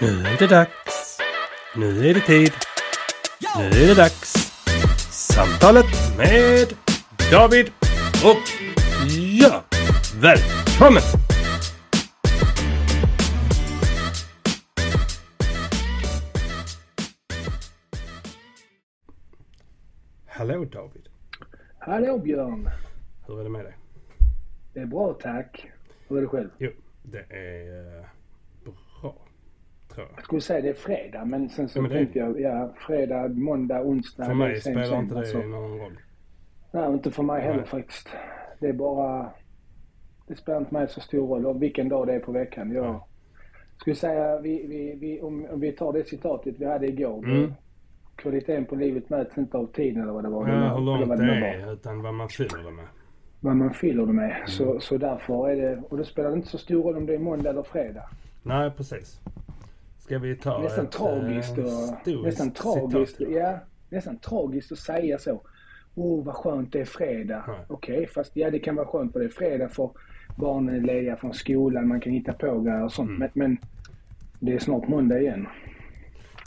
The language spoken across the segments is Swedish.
Nu är det dags. Nu är det tid. Nu är det dags. Samtalet med David och jag. Välkommen! Hallå David. Hallå Björn! Hur är det med dig? Det är bra tack. Hur är det själv? Jo, det är eh, bra. Tror jag. Skulle säga det är fredag men sen så men det tänkte jag, ja fredag, måndag, onsdag. För det mig same, spelar same, inte det alltså. någon roll. Nej, inte för mig heller Nej. faktiskt. Det är bara... Det spelar inte mig så stor roll om vilken dag det är på veckan. Jag Nej. skulle säga, vi, vi, vi, om, om vi tar det citatet vi hade igår. Mm. Kvaliteten på livet mäts inte av tiden eller vad det var. Ja, hur långt vad det var. är, utan vad man fyller det med. Vad man fyller det med. Mm. Så, så därför är det... Och det spelar inte så stor roll om det är måndag eller fredag. Nej, precis. Ska vi ta nästan ett tragiskt eh, och, historiskt nästan tragiskt, citat? ja, nästan tragiskt att säga så. Åh, vad skönt det är fredag. Nej. Okej, fast ja, det kan vara skönt för det är fredag för barnen är lediga från skolan, man kan hitta på grejer och sånt. Mm. Men, men det är snart måndag igen.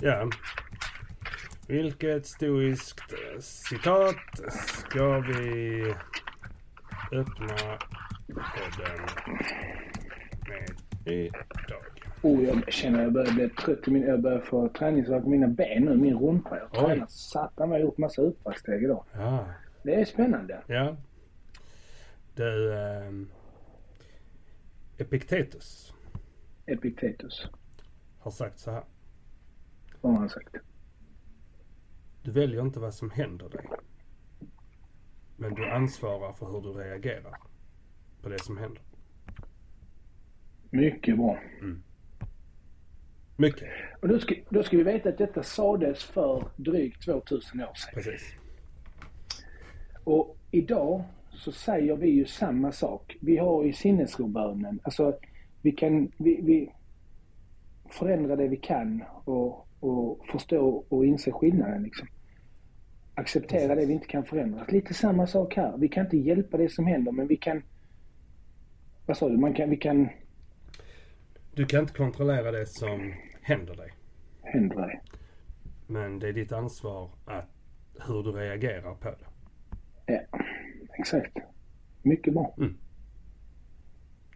Ja. Vilket stoiskt eh, citat ska vi öppna podden med idag? Oh, jag känner att jag börjar bli trött. Min, jag börjar få träningsvärk i mina ben nu, min rumpa. Jag tränar satan vad jag har gjort massa utfallssteg idag. Ja. Det är spännande. Ja. Du, ehm, Epiktetus Epictetus, har sagt så här. vad har han sagt? Du väljer inte vad som händer dig. Men du ansvarar för hur du reagerar på det som händer. Mycket bra. Mycket. Och då ska, då ska vi veta att detta sades för drygt 2000 år sedan. Precis. Och idag så säger vi ju samma sak. Vi har ju sinnesrobönen. Alltså, vi kan vi, vi förändra det vi kan och, och förstå och inse skillnaden liksom. Acceptera Precis. det vi inte kan förändra. Lite samma sak här. Vi kan inte hjälpa det som händer men vi kan... Vad sa du? Man kan, vi kan... Du kan inte kontrollera det som händer dig. Händer det. Men det är ditt ansvar att hur du reagerar på det. Ja, exakt. Mycket bra.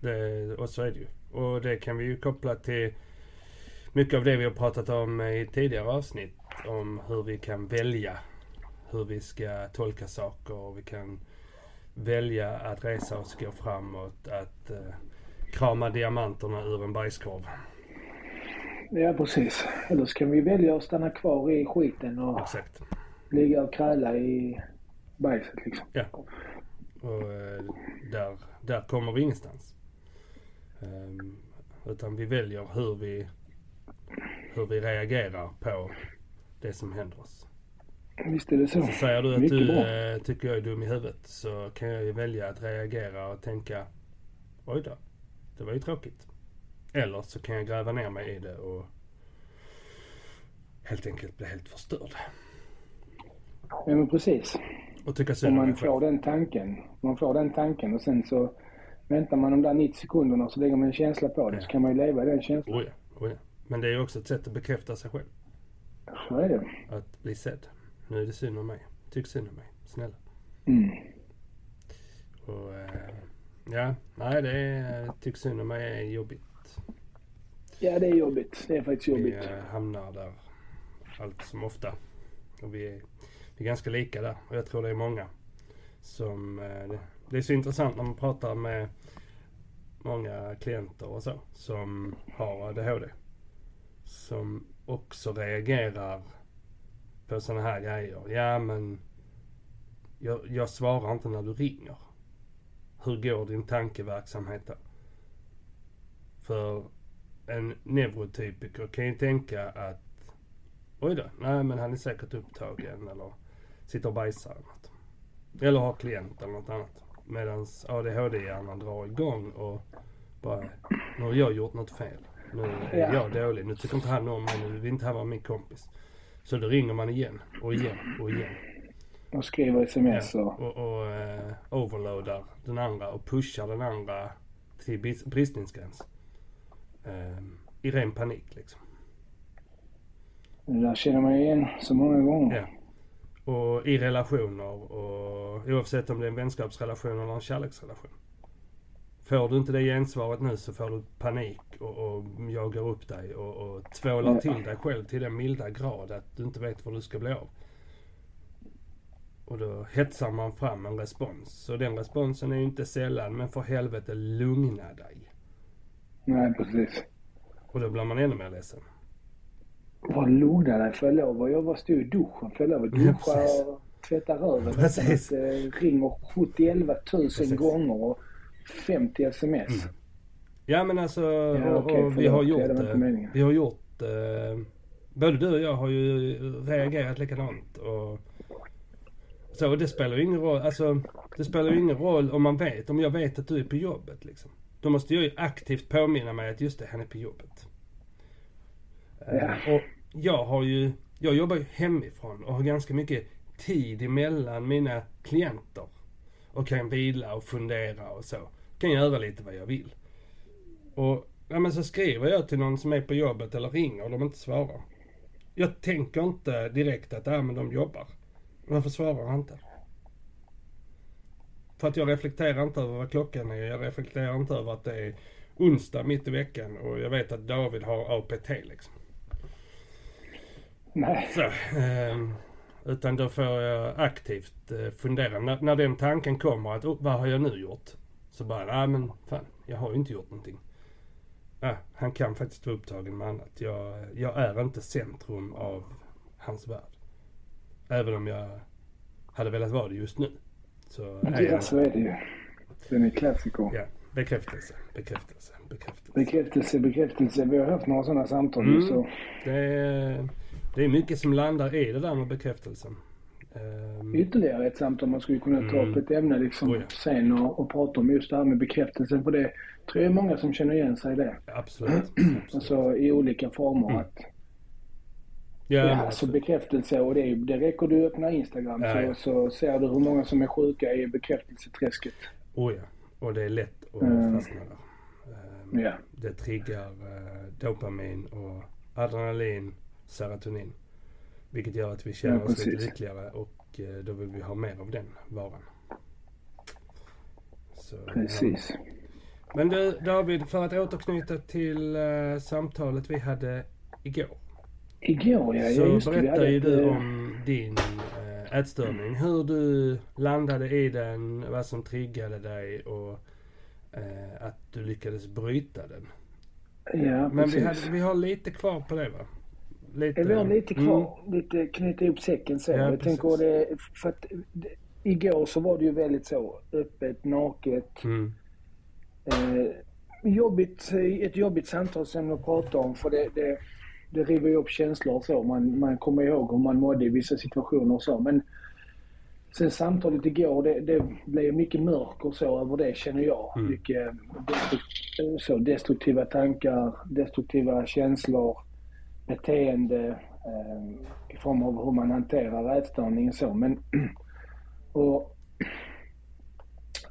det. Och så är det ju. Och det kan vi ju koppla till mycket av det vi har pratat om i tidigare avsnitt. Om hur vi kan välja hur vi ska tolka saker. Och vi kan välja att resa oss, gå framåt, att eh, krama diamanterna ur en bajskorv. Ja, precis. Eller så kan vi välja att stanna kvar i skiten och Exakt. ligga och kräla i bajset liksom. Ja. Och eh, där, där kommer vi ingenstans. Ehm, utan vi väljer hur vi, hur vi reagerar på det som händer oss. Visst är det så. Så säger du att Mycket du bra. eh, tycker jag är dum i huvudet så kan jag ju välja att reagera och tänka oj då, det var ju tråkigt. Eller så kan jag gräva ner mig i det och helt enkelt bli helt förstörd. Ja, men precis. Och tycka synd om man får den tanken. Man får den tanken och sen så väntar man de där 90 sekunderna och så lägger man en känsla på det. Ja. Så kan man ju leva i den känslan. Oh ja, oh ja. Men det är ju också ett sätt att bekräfta sig själv. Så är det. Att bli sedd. Nu är det synd om mig. Tyck synd om mig. Snälla. Mm. Och, eh, ja, nej det är, tyck synd om mig är jobbigt. Ja, det är jobbigt. Det är faktiskt Vi jobbigt. eh, hamnar där allt som ofta. Och vi är, vi är ganska lika där. Och jag tror det är många som... Eh, det, det är så intressant när man pratar med många klienter och så som har ADHD. Som också reagerar på sådana här grejer. Ja men jag, jag svarar inte när du ringer. Hur går din tankeverksamhet då? För en neurotypiker kan ju tänka att oj då, nej men han är säkert upptagen eller sitter och bajsar eller något. Eller har klient eller något annat. Medan ADHD-hjärnan drar igång och bara, nu har jag gjort något fel. Nu är Ja. jag dålig. Nu tycker inte han om mig. Nu vill inte han vara min kompis. Så då ringer man igen och igen och igen. Och skriver sms och... Och, och eh, overloadar den andra och pushar den andra till bis- bristningsgräns. Eh, I ren panik liksom. Det där känner man igen så många gånger. Ja. Och i relationer och oavsett om det är en vänskapsrelation eller en kärleksrelation. Får du inte det gensvaret nu så får du panik och, och jagar upp dig och, och tvålar Ja. till dig själv till den milda grad att du inte vet vad du ska bli av. Och då hetsar man fram en respons. Och den responsen är ju inte sällan, men för helvete lugna dig. Nej, precis. Och då blir man ännu mer ledsen. Bara lugna dig, får jag lov att- Jag var stod i duschen, får jag lov att Ja, duscha precis. och tvätta röven. Precis. Att, eh, ringer 70 tusen Precis. gånger och 50 sms. Mm. Ja men alltså, Ja, och, okej, och vi har gjort det. Vi har gjort eh, Både du och jag har ju reagerat likadant. Och, så och det spelar ju ingen roll. Alltså, det spelar ju ingen roll om man vet. Om jag vet att du är på jobbet liksom. Då måste jag ju aktivt påminna mig att just det, han är på jobbet. Eh, Ja. och jag har ju, jag jobbar ju hemifrån och har ganska mycket tid emellan mina klienter. Och kan vila och fundera och så. Kan göra lite vad jag vill. Och ja, men så skriver jag till någon som är på jobbet eller ringer och de inte svarar. Jag tänker inte direkt att, ja men de jobbar. Varför svarar han inte? För att jag reflekterar inte över vad klockan är. Jag reflekterar inte över att det är onsdag mitt i veckan och jag vet att David har APT liksom. Nej. Så, ehm, utan då får jag aktivt eh, fundera. När, när den tanken kommer att, oh, vad har jag nu gjort? Så bara, nej men fan, jag har ju inte gjort någonting. Ja, han kan faktiskt vara upptagen med annat. Jag, jag är inte centrum av hans värld. Även om jag hade velat vara det just nu. Så är Ja, så är det ju. Den är klassiker. Ja, bekräftelse, bekräftelse, bekräftelse. Bekräftelse, bekräftelse. Vi har haft några sådana samtal nu Mm. så. Det är, det är mycket som landar i det där med bekräftelsen. Ehm, Ytterligare ett samtal man skulle kunna ta Mm. upp ett ämne liksom Oh ja. sen och, och prata om just det här med bekräftelsen. För det tror jag är många som känner igen sig i det. Absolut. absolut. Alltså i olika former. Mm. Att, ja, ja, men alltså bekräftelse och det, är, det räcker du öppna Instagram Ja, så, ja. så ser du hur många som är sjuka i bekräftelseträsket. Oh ja, och det är lätt att Mm. fastna där. Ehm, Ja. Det triggar eh, dopamin och adrenalin, serotonin. Vilket gör att vi känner Ja, oss lite lyckligare och eh, då vill vi ha mer av den varan. Så, ja. Precis. Men du David, för att återknyta till eh, samtalet vi hade igår. Igår ja, så just berättade ju du eh, om din äh, ätstörning. Hur du landade i den, vad som triggade dig och eh, att du lyckades bryta den. Ja, Men precis. vi, hade, vi har lite kvar på det va? Lite, Ja, Vi har lite kvar, lite knyta ihop säcken så. Ja, jag precis. tänker det, för att det, igår så var det ju väldigt så öppet, naket. Mm. Eh, jobbigt, ett jobbigt samtalsämne att prata om för det, det, det river ju upp känslor och så. Man, man kommer ihåg hur man mådde i vissa situationer och så. Men sen samtalet igår, det, det blev mycket mörker så över det känner jag. Mm. Mycket destruk- så, destruktiva tankar, destruktiva känslor, beteende eh, i form av hur man hanterar ätstörningen så. Men, och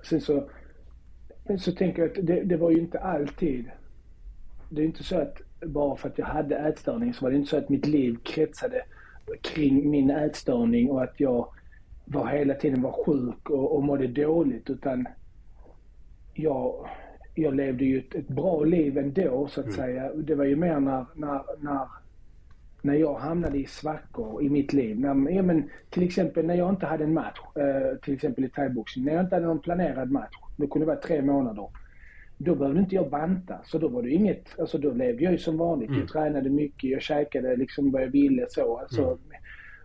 sen så så tänker jag att det, det var ju inte alltid. Det är inte så att bara för att jag hade ätstörning så var det inte så att mitt liv kretsade kring min ätstörning och att jag var hela tiden var sjuk och, och mådde dåligt utan jag, jag levde ju ett, ett bra liv ändå så att Mm. säga. Det var ju mer när, när, när, när jag hamnade i svackor i mitt liv. När, ja, men, till exempel när jag inte hade en match, eh, till exempel i thaiboxning. När jag inte hade någon planerad match, det kunde vara tre månader. Då behövde inte jag banta, så då var det inget, alltså då levde jag ju som vanligt. Mm. Jag tränade mycket, jag käkade liksom vad jag ville så. Alltså, Mm.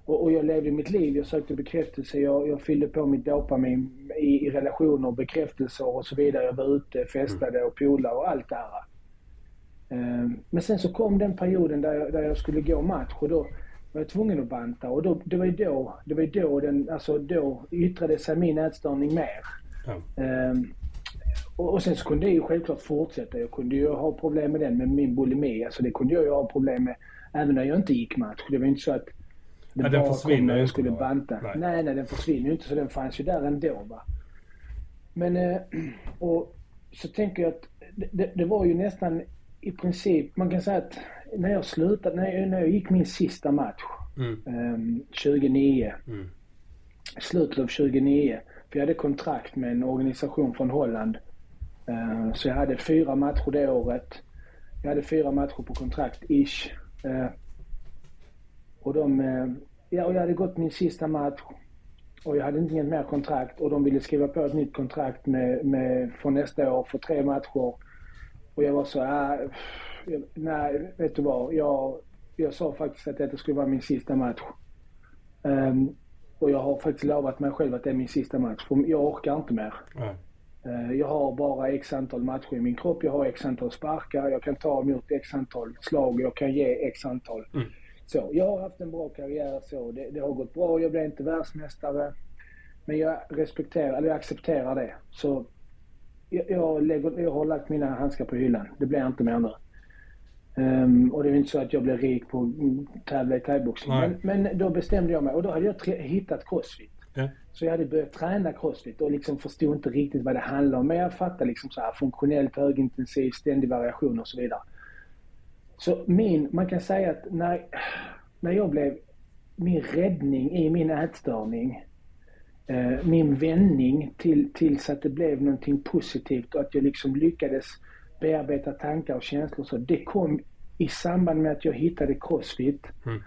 och, och jag levde mitt liv, jag sökte bekräftelse, jag, jag fyllde på mitt dopamin i, i relationer, bekräftelser och så vidare. Jag var ute, festade och polade och allt det här. Eh, Men sen så kom den perioden där jag, där jag skulle gå match och då var jag tvungen att banta och då, det var ju då, det var ju då den, alltså då yttrade sig min ätstörning mer. Ja. Ehm, och, och sen så kunde det ju självklart fortsätta. Jag kunde ju ha problem med den, med min bulimi. Alltså det kunde jag ju ha problem med även när jag inte gick match. Det var ju inte så att det Ja, den försvinner kom jag skulle bara. banta. Nej. Nej. nej, den försvinner ju inte så den fanns ju där ändå. Va? Men, eh, och så tänker jag att det, det, var ju nästan i princip, man kan säga att när jag slutade, när jag, när jag gick min sista match Mm. ehm, 2009, Mm. slutet av 2009. För jag hade kontrakt med en organisation från Holland. Eh, så jag hade fyra matcher det året. Jag hade fyra matcher på kontrakt, ish. Eh, och de, eh, ja, och jag hade gått min sista match. Och jag hade inget mer kontrakt och de ville skriva på ett nytt kontrakt med, med, för nästa år för tre matcher. Och jag var så, äh, nej, vet du vad? Jag, jag sa faktiskt att detta skulle vara min sista match. Um, och jag har faktiskt lovat mig själv att det är min sista match. För jag orkar inte mer. Nej. Eh, Jag har bara x antal matcher i min kropp. Jag har x antal sparkar. Jag kan ta emot x antal slag. Jag kan ge x antal. Mm. Så, jag har haft en bra karriär. Så det, det har gått bra. Jag blev inte världsmästare. Men jag respekterar, eller jag accepterar det. Så jag, jag, lägger, jag har lagt mina handskar på hyllan. Det blir inte mer nu. Ehm, och det är inte så att jag blev rik på att tävla i thaiboxning. Men, men då bestämde jag mig. Och då hade jag hittat crossfit. Ja. Så jag hade börjat träna crossfit och liksom förstod inte riktigt vad det handlade om. Men jag fattade liksom så här funktionellt, högintensiv, ständig variation och så vidare. Så min, man kan säga att när, när jag blev, min räddning i min ätstörning, eh, min vändning till, tills att det blev någonting positivt och att jag liksom lyckades bearbeta tankar och känslor så det kom i samband med att jag hittade crossfit. Mm.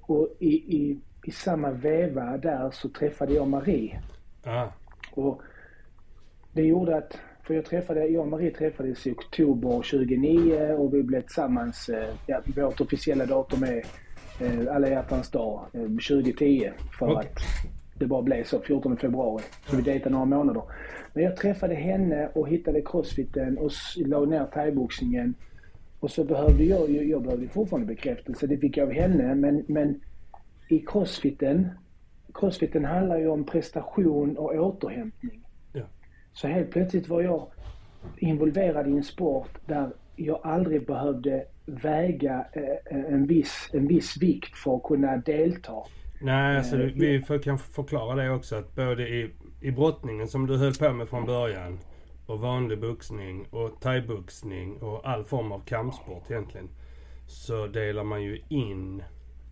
Och i, i, i samma veva där så träffade jag Marie. Ah. Och det gjorde att, för jag träffade, jag och Marie träffades i oktober 2009 och vi blev tillsammans, eh, ja, vårt officiella datum är eh, alla hjärtans dag eh, 2010. För Okej. att det bara blev så, 14 februari. Så vi dejtade några månader. Men jag träffade henne och hittade crossfiten och la ner thaiboxningen. Och så behövde jag ju, jag behövde fortfarande bekräftelse, det fick jag av henne. Men, men i crossfiten, crossfiten handlar ju om prestation och återhämtning. Ja. Så helt plötsligt var jag involverad i en sport där jag aldrig behövde väga eh, en viss, en viss vikt för att kunna delta. Nej, alltså Eh, vi kan förklara det också att både i, i brottningen som du höll på med från början och vanlig boxning och thaiboxning och all form av kampsport egentligen. Så delar man ju in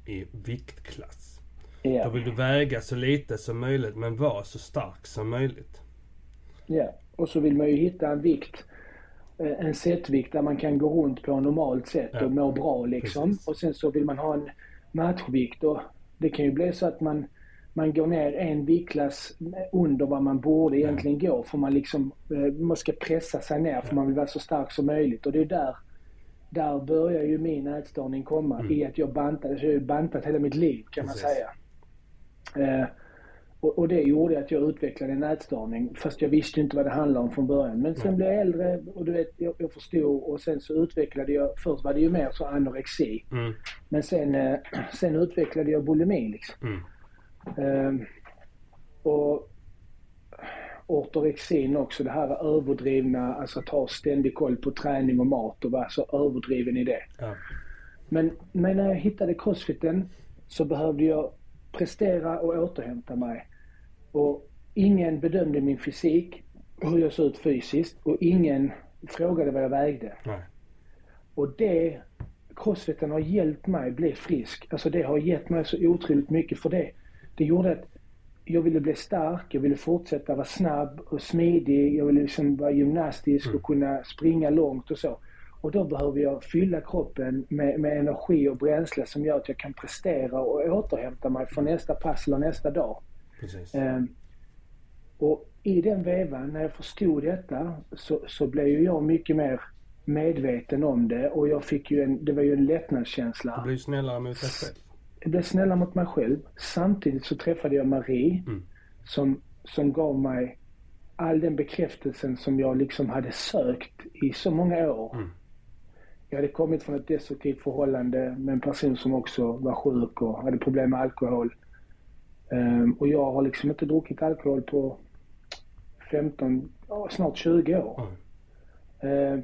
i viktklass. Då Ja, vill du väga så lite som möjligt men vara så stark som möjligt. ja. Och så vill man ju hitta en vikt, eh, en setvikt där man kan gå runt på normalt sätt Ja. och må bra liksom. Precis. Och sen så vill man ha en matchvikt och det kan ju bli så att man man går ner en viktklass under vad man borde egentligen gå för man liksom eh, man ska pressa sig ner för man vill vara så stark som möjligt. Och det är där, där börjar ju min ätstörning komma i att jag bantade. Så jag har ju bantat hela mitt liv kan Precis. man säga. Eh, och, och det gjorde att jag utvecklade en ätstörning fast jag visste inte vad det handlade om från början. Men sen Nej. blev jag äldre och du vet, jag, jag förstod och sen så utvecklade jag, först var det ju mer så anorexi. Mm, Men sen, eh, sen utvecklade jag bulimi liksom. mm, Ehm, och ortorexin också, det här överdrivna, alltså ta ständig koll på träning och mat och vara så överdriven i det. ja. Men, men när jag hittade crossfiten så behövde jag prestera och återhämta mig. Och ingen bedömde min fysik, hur jag såg ut fysiskt och ingen frågade vad jag vägde. Nej. Och det, crossfiten har hjälpt mig bli frisk. Alltså det har gett mig så otroligt mycket för det. Det gjorde att jag ville bli stark, jag ville fortsätta vara snabb och smidig, jag ville liksom vara gymnastisk och kunna springa långt och så. Och då behöver jag fylla kroppen med, med energi och bränsle som gör att jag kan prestera och återhämta mig för nästa pass eller nästa dag. Ehm, och i den vevan, när jag förstod detta, så, så blev ju jag mycket mer medveten om det och jag fick ju en, det var ju en Du lättnadskänsla. blir snällare mot dig själv. Jag blev snällare mot mig själv. Samtidigt så träffade jag Marie Mm. som, som gav mig all den bekräftelsen som jag liksom hade sökt i så många år. Mm. Jag hade kommit från ett destruktivt förhållande med en person som också var sjuk och hade problem med alkohol. Ehm, och jag har liksom inte druckit alkohol på 15, ja, snart 20 år. Mm. Ehm,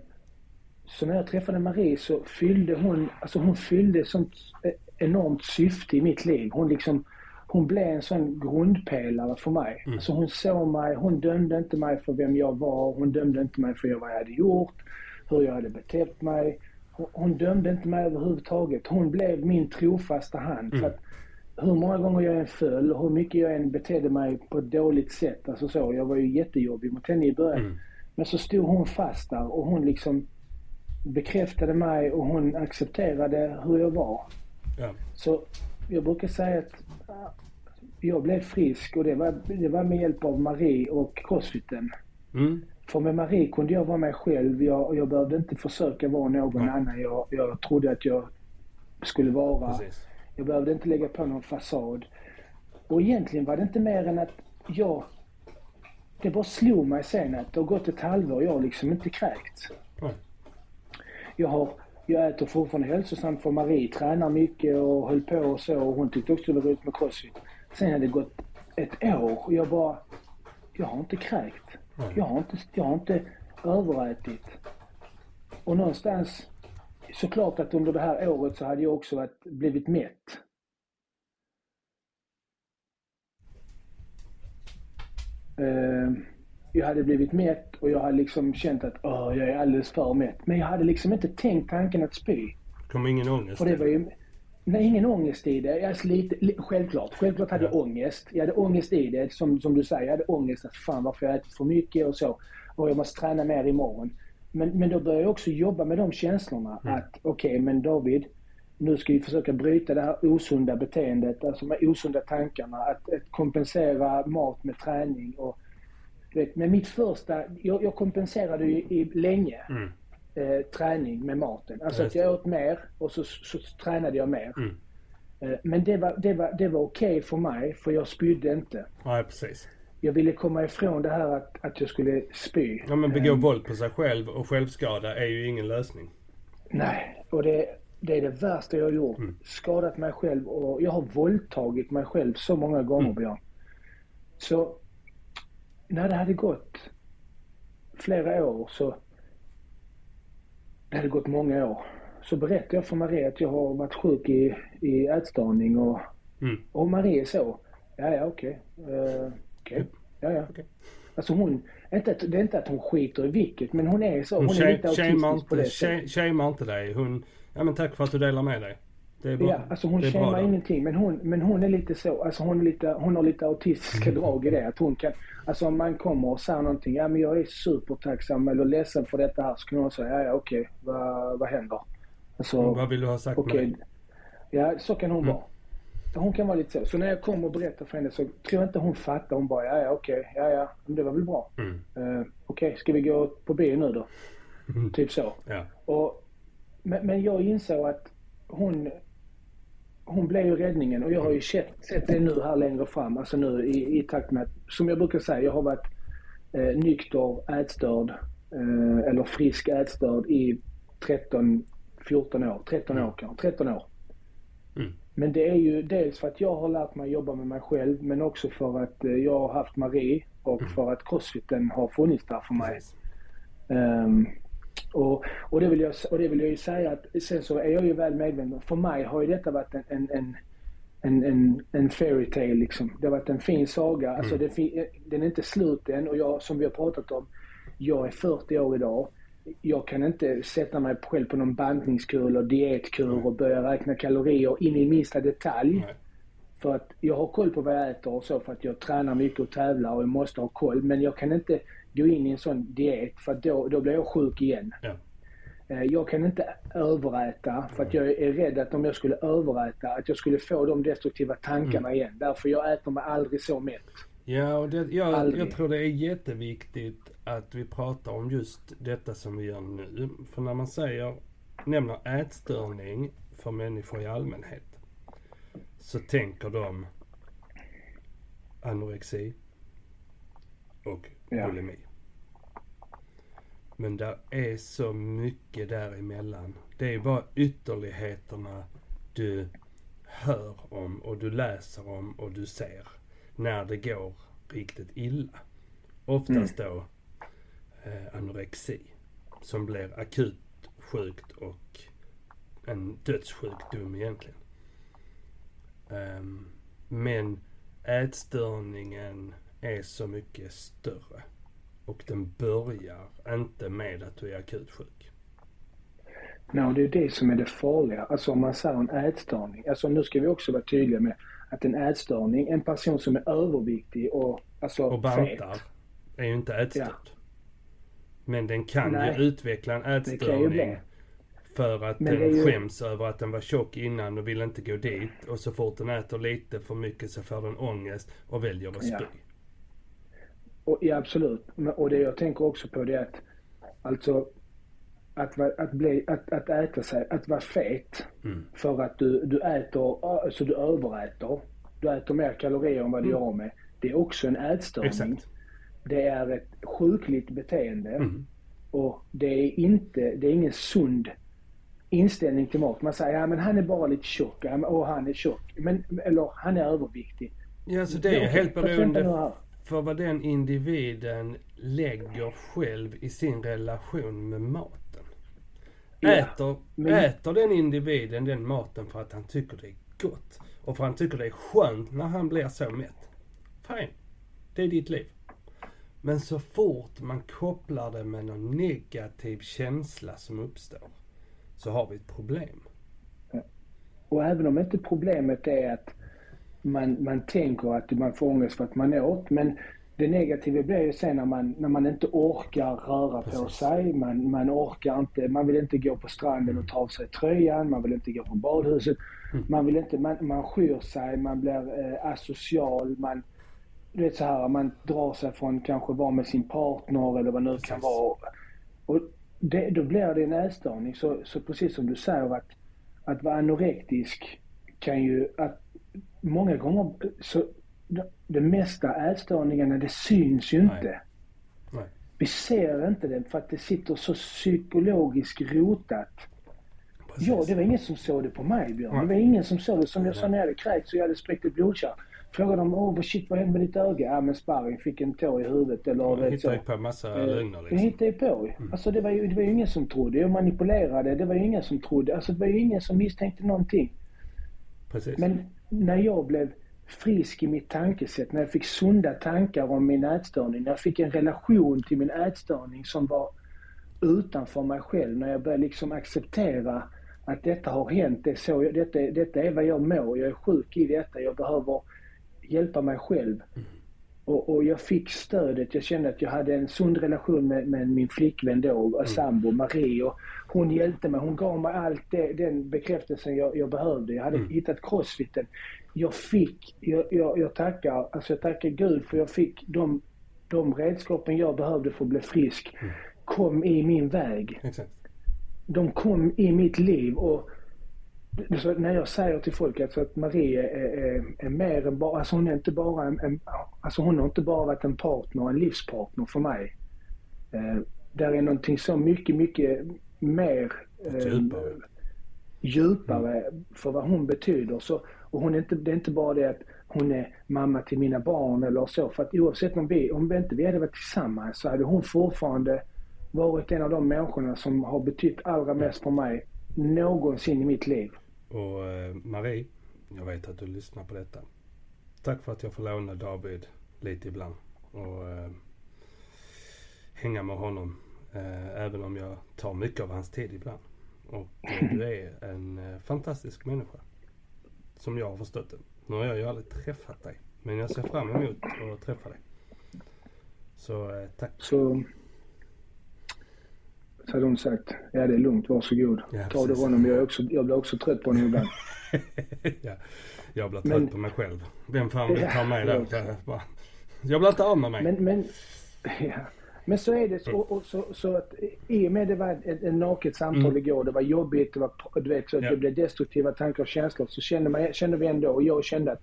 så när jag träffade Marie så fyllde hon, alltså hon fyllde sånt eh, enormt syfte i mitt liv. Hon liksom, hon blev en sån grundpelare för mig. Mm. Alltså hon såg mig, hon dömde inte mig för vem jag var, hon dömde inte mig för vad jag hade gjort, hur jag hade betett mig. hon dömde inte mig överhuvudtaget. Hon blev min trofasta hand. Mm. För att hur många gånger jag än föll, hur mycket jag än betedde mig på ett dåligt sätt. Alltså så, jag var ju jättejobbig mot henne i början. Mm. Men så stod hon fast där och hon liksom bekräftade mig och hon accepterade hur jag var. Ja. Så jag brukar säga att jag blev frisk och det var, det var med hjälp av Marie och crossfiten. Mm. För med Marie kunde jag vara mig själv. Jag, jag behövde inte försöka vara någon Nej. annan jag, jag trodde att jag skulle vara. Precis. Jag behövde inte lägga på någon fasad. Och egentligen var det inte mer än att jag... Det bara slog mig sen att det har gått ett halvår och jag har liksom inte kräkts. Nej. Jag, har, jag äter fortfarande hälsosamt för Marie tränar mycket och höll på och så. Och hon tyckte också det var roligt med crossfit. Sen hade det gått ett år och jag bara... Jag har inte kräkt. Jag har inte, jag har inte överätit. Och någonstans... Såklart att under det här året så hade jag också varit, blivit mätt. Eh, jag hade blivit mätt och jag hade liksom känt att Åh, jag är alldeles för mätt. Men jag hade liksom inte tänkt tanken att spy. Kom ingen ångest? För det var ju... Nej, ingen ångest i det. Alltså lite, li, självklart. Självklart hade jag Ja. ångest. Jag hade ångest i det. Som, som du säger, jag hade ångest att fan varför jag ätit för mycket och så. Och jag måste träna mer imorgon. Men, men då började jag också jobba med de känslorna. Att okej, men David, nu ska vi försöka bryta det här osunda beteendet, alltså de här osunda tankarna. Att, att kompensera mat med träning. Och, vet, men mitt första, jag, jag kompenserade ju i, länge Mm. eh, träning med maten. Alltså att jag åt mer och så, så, tränade jag mer. Mm. Eh, men det var, det var, det var okej för mig, för jag spydde inte. Nej, precis. Jag ville komma ifrån det här att, att jag skulle spy. Ja, men begå Eh, våld på sig själv och självskada är ju ingen lösning. Nej, och det, det är det värsta jag har gjort. Mm. Skadat mig själv och jag har våldtagit mig själv så många gånger, Mm. Björn. Så när det hade gått flera år så... Det hade gått många år. Så berättade jag för Marie att jag har varit sjuk i, i ätstörning och, Mm. och Marie så. Ja, ja, okej. Eh, okej. Ja, ja. Okej. Alltså hon, inte det är inte att hon skiter i vilket, men hon är så. Hon, Hon är lite autistisk på det sättet. sha- shamear inte dig. Hon, ja men tack för att du delar med dig. Det är bra. Ja, alltså hon då. ingenting. Men hon, men hon är lite så, alltså hon, är lite, hon har lite autistiska Mm. drag i det. Att hon kan, alltså om man kommer och säger någonting, ja men jag är supertacksam eller ledsen för detta här. Så kan hon säga, ja ja okej, vad, vad händer? Alltså, Mm, Vad vill du ha sagt okej. med det? Ja, så kan hon Mm. vara. Hon kan vara lite så. Så när jag kommer och berättar för henne så tror jag inte hon fattar. Hon bara, ja ja okej, ja ja, men det var väl bra. Mm. Uh, okej, ska vi gå på bio nu då? Mm. Typ så. Ja. Och, men, men jag insåg att hon, hon blev ju räddningen och jag har ju sett, sett det nu här längre fram. Alltså nu i, i takt med att, som jag brukar säga, jag har varit eh, nykter ätstörd eh, eller frisk ätstörd i 13, 14 år. 13 år kanske, 13 år. Mm. Men det är ju dels för att jag har lärt mig jobba med mig själv men också för att eh, jag har haft Marie och för att crossfiten har funnits där för mig. Precis. Och, och, det vill jag, och det vill jag ju säga att sen så är jag ju väl medveten. För mig har ju detta varit en, en, en, en, en, en fairy tale liksom. Det har varit en fin saga. Alltså det, den är inte slut än och jag, som vi har pratat om, jag är 40 år idag. Jag kan inte sätta mig själv på någon bantningskur eller dietkur och börja räkna kalorier in i minsta detalj. Nej. För att jag har koll på vad jag äter och så för att jag tränar mycket och tävlar och jag måste ha koll. Men jag kan inte gå in i en sån diet för då, då blir jag sjuk igen. Ja. Eh, Jag kan inte överäta för att jag är rädd att om jag skulle överäta att jag skulle få de destruktiva tankarna Mm. igen. Därför jag äter mig aldrig så mätt. Ja, och det, jag, jag tror det är jätteviktigt att vi pratar om just detta som vi gör nu. För när man säger, nämner ätstörning för människor i allmänhet så tänker de anorexi och Ja. bulimi. Men det är så mycket däremellan. Det är bara ytterligheterna du hör om och du läser om och du ser när det går riktigt illa. Oftast då eh, anorexi som blir akut sjukt och en dödssjukdom egentligen. Ehm, men ätstörningen är så mycket större. Och den börjar inte med att du är akut sjuk. No, det är det som är det farliga. Alltså om man säger en ätstörning. Alltså nu ska vi också vara tydliga med att en ätstörning, en person som är överviktig och alltså Och bantar fet. är ju inte ätstörd. Ja. Men den kan Nej. ju utveckla en ätstörning för att Men den ju- skäms över att den var tjock innan och vill inte gå dit. Och så fort den äter lite för mycket så får den ångest och väljer att Ja. Och, ja, absolut. Och det jag tänker också på det är att alltså att, att, bli, att, att äta sig, att vara fet Mm. för att du, du äter, alltså du överäter. Du äter mer kalorier än vad du Mm. gör med. Det är också en ätstörning. Exakt. Det är ett sjukligt beteende. Mm. Och det är inte, det är ingen sund inställning till mat. Man säger, ja men han är bara lite tjock, ja, men- och han är tjock. Men, eller han är överviktig. Ja, så det är helt beroende. För vad den individen lägger själv i sin relation med maten. Ja, Äter, men- äter den individen den maten för att han tycker det är gott och för att han tycker det är skönt när han blir så mätt. Fine. Det är ditt liv. Men så fort man kopplar det med någon negativ känsla som uppstår så har vi ett problem. Och även om inte problemet är att man, man tänker att man får ångest för att man åt. Men det negativa blir ju sen när man, när man inte orkar röra på Precis. sig. Man, man orkar inte, man vill inte gå på stranden och ta av sig tröjan. Man vill inte gå på badhuset. Mm. Man vill inte, man, man skyr sig, man blir eh, asocial. Man, du vet så här, man drar sig från kanske vara med sin partner eller vad nu kan Precis. vara. Och det, då blir det en ätstörning. Så, så precis som du säger att, att vara anorektisk kan ju, att många gånger så det, mesta ätstörningarna det syns ju inte. Nej. Vi ser inte det för att det sitter så psykologiskt rotat. Precis. Ja, det var ingen som såg det på mig Björn. Det var ingen som såg det. Som jag sa när jag hade kräkts så jag hade spräckt ett blodkärl. Frågade de, åh vad shit vad hände med ditt öga? Ja men sparring, fick en tå i huvudet eller Man vet så. hittar ju på massa Eh, lögner Jag liksom. hittade ju på. Alltså det var ju, det var ju ingen som trodde. Jag manipulerade. Det var ju ingen som trodde. Alltså det var ju ingen som misstänkte någonting. Precis. Men när jag blev frisk i mitt tankesätt, när jag fick sunda tankar om min ätstörning, när jag fick en relation till min ätstörning som var utanför mig själv, när jag började liksom acceptera att detta har hänt, det är så, jag- detta, detta är vad jag mår, jag är sjuk i detta, jag behöver hjälpa mig själv. Och, och jag fick stödet, jag kände att jag hade en sund relation med, med min flickvän då, och sambo Marie. Och hon hjälpte mig, hon gav mig allt det, den bekräftelsen jag, jag behövde. Jag hade Mm. hittat crossfiten. Jag fick, jag, jag, jag tackar, alltså jag tackar Gud för jag fick de, de redskapen jag behövde för att bli frisk. Kom i min väg Exakt. de kom i mitt liv och så när jag säger till folk alltså att Marie är, är, är mer än bara, alltså hon är inte bara en, en, alltså hon har inte bara varit en partner, en livspartner för mig. Eh, där är någonting så mycket, mycket mer eh, Djupare. djupare för vad hon betyder. Så, och hon är inte, det är inte bara det att hon är mamma till mina barn eller så. För att oavsett om vi, om vi inte vi hade varit tillsammans så hade hon fortfarande varit en av de människorna som har betytt allra mest för mig någonsin i mitt liv. Och eh, Marie, jag vet att du lyssnar på detta. Tack för att jag får låna David lite ibland. Och eh, hänga med honom. Eh, även om jag tar mycket av hans tid ibland. Och eh, du är en eh, fantastisk människa. Som jag har förstått det. Nu har jag ju aldrig träffat dig. Men jag ser fram emot att träffa dig. Så tack. Så, så hade hon sagt, ja det är lugnt, varsågod. Ja, Ta det honom, jag, är också, jag blir också trött på honom ibland. ja, jag blir Men- trött på mig själv. Vem fan vill ta mig Ja, då? Jag, bara, jag blir inte av med mig. Men, men, ja. Men så är det. Så, och, så, så att i och med det var ett, ett naket samtal Mm. igår, det var jobbigt, det, var, du vet, så att Ja. det blev destruktiva tankar och känslor. Så kände, man, kände vi ändå, och jag kände att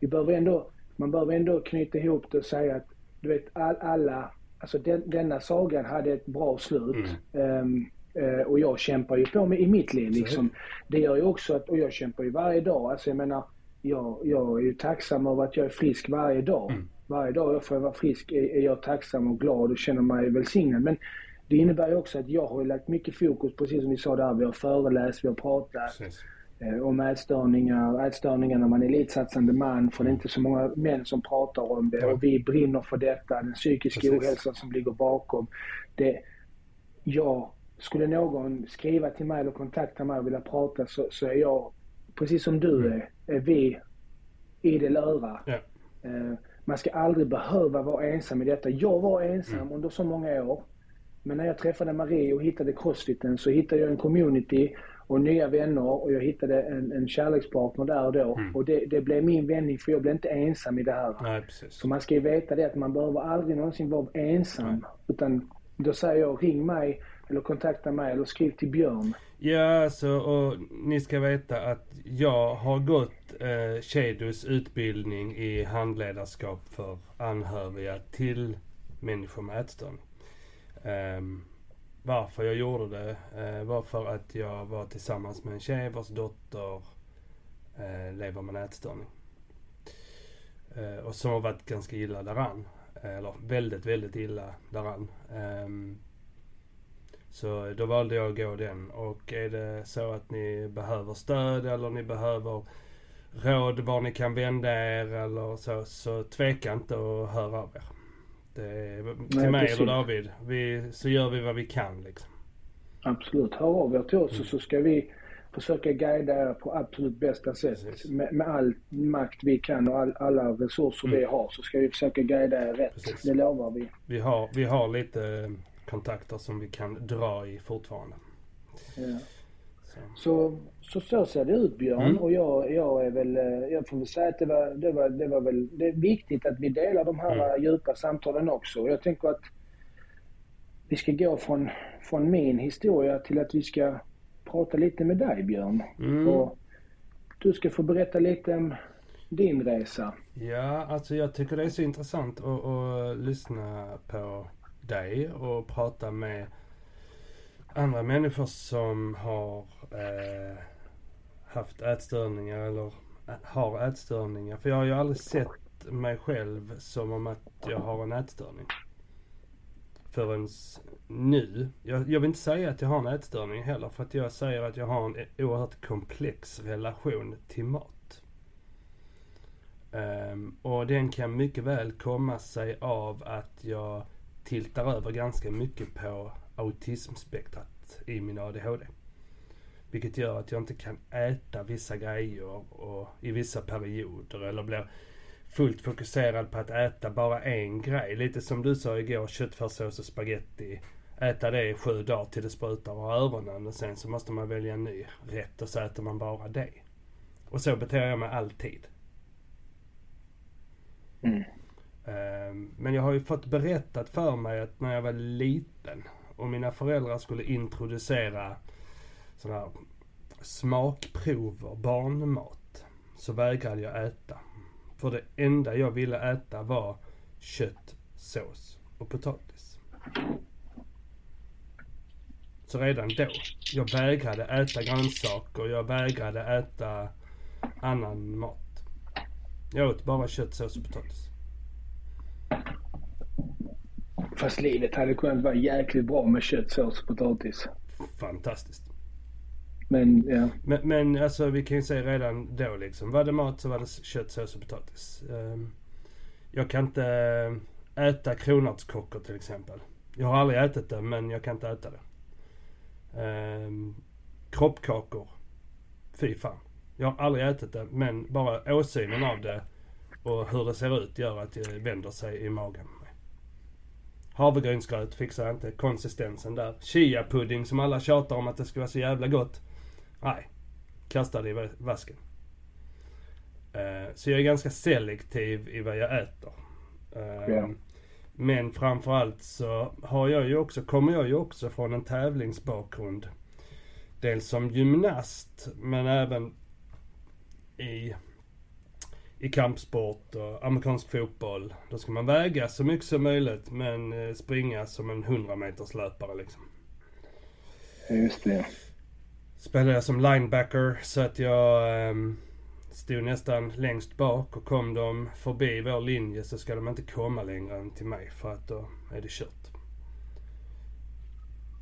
vi behöver ändå, man behöver ändå knyta ihop det och säga att du vet all, alla, alltså den, denna sagan hade ett bra slut. Ehm, eh, och jag kämpar ju på med i mitt liv liksom. Det gör ju också att, och jag kämpar ju varje dag. Alltså jag menar, jag, jag är ju tacksam över att jag är frisk varje dag. Varje dag jag får vara frisk är, är jag tacksam och glad och känner mig välsignad. Men det innebär ju också att jag har lagt mycket fokus, precis som vi sa där, vi har föreläst, vi har pratat Precis. eh, om ätstörningar, ätstörningar när man är elitsatsande man, för det är inte så många män som pratar om det. Och vi brinner för detta, den psykiska Precis. ohälsan som ligger bakom. Det, jag skulle någon skriva till mig eller kontakta mig och vilja prata så, så är jag, precis som du Mm. är, är vi idel öra. Ja. Eh, man ska aldrig behöva vara ensam i detta. Jag var ensam Mm. under så många år. Men när jag träffade Marie och hittade crossfiten så hittade jag en community och nya vänner och jag hittade en, en kärlekspartner där och då. Mm. Och det, det blev min vändning för jag blev inte ensam i det här. Nej. Så man ska ju veta det att man behöver aldrig någonsin vara ensam. Utan då säger jag ring mig eller kontakta mig eller skriv till Björn. Ja, alltså, och ni ska veta att jag har gått eh, utbildning i handledarskap för anhöriga till människor med ätstörning. Ehm, varför jag gjorde det eh, var för att jag var tillsammans med en tjej vars dotter eh, lever med ätstörning. Eh, och som har varit ganska illa däran. Eh, eller väldigt, väldigt illa däran. Eh, så då valde jag att gå den. Och är det så att ni behöver stöd eller ni behöver råd var ni kan vända er eller så, så tveka inte att höra av er. Det är, till Nej, mig precis. eller David. Vi, så gör vi vad vi kan liksom. Absolut, hör av er till oss Mm. så ska vi försöka guida er på absolut bästa sätt. Med, med all makt vi kan och all, alla resurser Mm. vi har så ska vi försöka guida er rätt. Precis. Det lovar vi. Vi har, vi har lite kontakter som vi kan dra i fortfarande. Ja. Så. Så, så ser det ut Björn Mm. och jag, jag är väl, eh, jag får väl säga att det var, det var, det var väl, det är viktigt att vi delar de här Mm. djupa samtalen också. Jag tänker att vi ska gå från, från min historia till att vi ska prata lite med dig Björn. Mm. Och du ska få berätta lite om din resa. Ja, alltså jag tycker det är så intressant att, att lyssna på dig och prata med andra människor som har eh, haft ätstörningar eller eh, har ätstörningar. För jag har ju aldrig sett mig själv som om att jag har en ätstörning. Förrän nu. Jag, jag vill inte säga att jag har en ätstörning heller för att jag säger att jag har en oerhört komplex relation till mat. Um, och den kan mycket väl komma sig av att jag tiltar över ganska mycket på autismspektrat i min ADHD. Vilket gör att jag inte kan äta vissa grejer och i vissa perioder eller blir fullt fokuserad på att äta bara en grej. Lite som du sa igår, köttfärssås och spaghetti. Äta det i sju dagar till det sprutar ur öronen och sen så måste man välja en ny rätt och så äter man bara det. Och så beter jag mig alltid. Mm. Ehm, men jag har ju fått berättat för mig att när jag var liten och mina föräldrar skulle introducera sådana här smakprover, barnmat, så vägrade jag äta. För det enda jag ville äta var kött, sås och potatis. Så redan då, jag vägrade äta grönsaker, jag vägrade äta annan mat. Jag åt bara kött, sås och potatis. Fast livet hade kunnat vara jäkligt bra med kött, sås och potatis. Fantastiskt. Men ja, Men, men alltså vi kan ju säga redan då liksom. Var det mat så var det kött, sås och potatis. Ehm, jag kan inte äta kronärtskockor till exempel. Jag har aldrig ätit det men jag kan inte äta det. Um, kroppkakor. Fy fan. Jag har aldrig ätit det men bara åsynen av det och hur det ser ut gör att det vänder sig i magen. Havregrynsgröt fixar jag inte. Konsistensen där. Chia-pudding som alla tjatar om att det ska vara så jävla gott. Nej. Kasta det i va- vasken. Eh, så jag är ganska selektiv i vad jag äter. Eh. Men framförallt så har jag ju också, kommer jag ju också från en tävlingsbakgrund. Dels som gymnast men även i, i kampsport och amerikansk fotboll. Då ska man väga så mycket som möjligt men eh, springa som en 100 meters löpare liksom just det. spelade jag som linebacker så att jag ehm, stod nästan längst bak och kom de förbi vår linje så ska de inte komma längre än till mig för att då är det kört.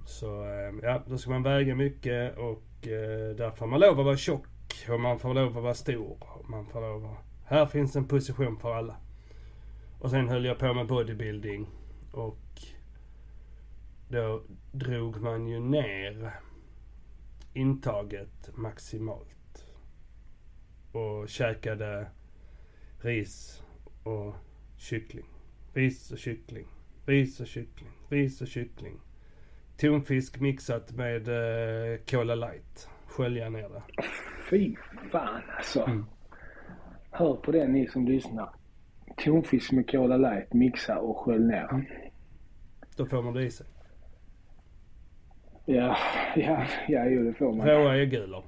Så ehm, ja, då ska man väga mycket och eh, där får man lov att vara tjock och man får lov att vara stor. Och man får lov att... Här finns en position för alla. Och sen höll jag på med bodybuilding och då drog man ju ner intaget maximalt. Och käkade ris och kyckling. Ris och kyckling. Ris och kyckling. Ris och kyckling. Tonfisk mixat med eh, Cola light. Skölja ner det. Fy fan alltså. Mm. Hör på det ni som lyssnar. Tonfisk med Cola light, mixa och skölj ner. Då får man det i sig. Ja, ja, ja, jo det får man. Råa äggulor.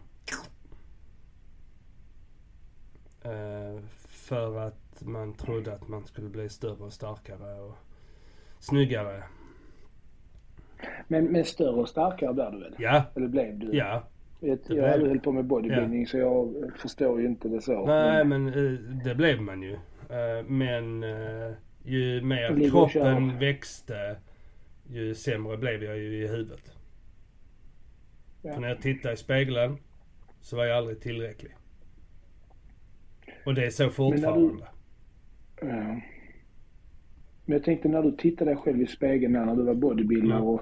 Eh, för att man trodde att man skulle bli större och starkare och snyggare. Men, men större och starkare blev du väl? Ja, Eller blev du? ja. Jag, jag höll på med bodybuilding så jag förstår ju inte det så. Nej Men, men eh, det blev man ju. Eh, men eh, ju mer kroppen växte ju sämre blev jag ju i huvudet. Ja. För när jag tittade i spegeln så var jag aldrig tillräcklig. Och det är så fortfarande. ja. Men jag tänkte när du tittade dig själv i spegeln när du var bodybuilder Mm. och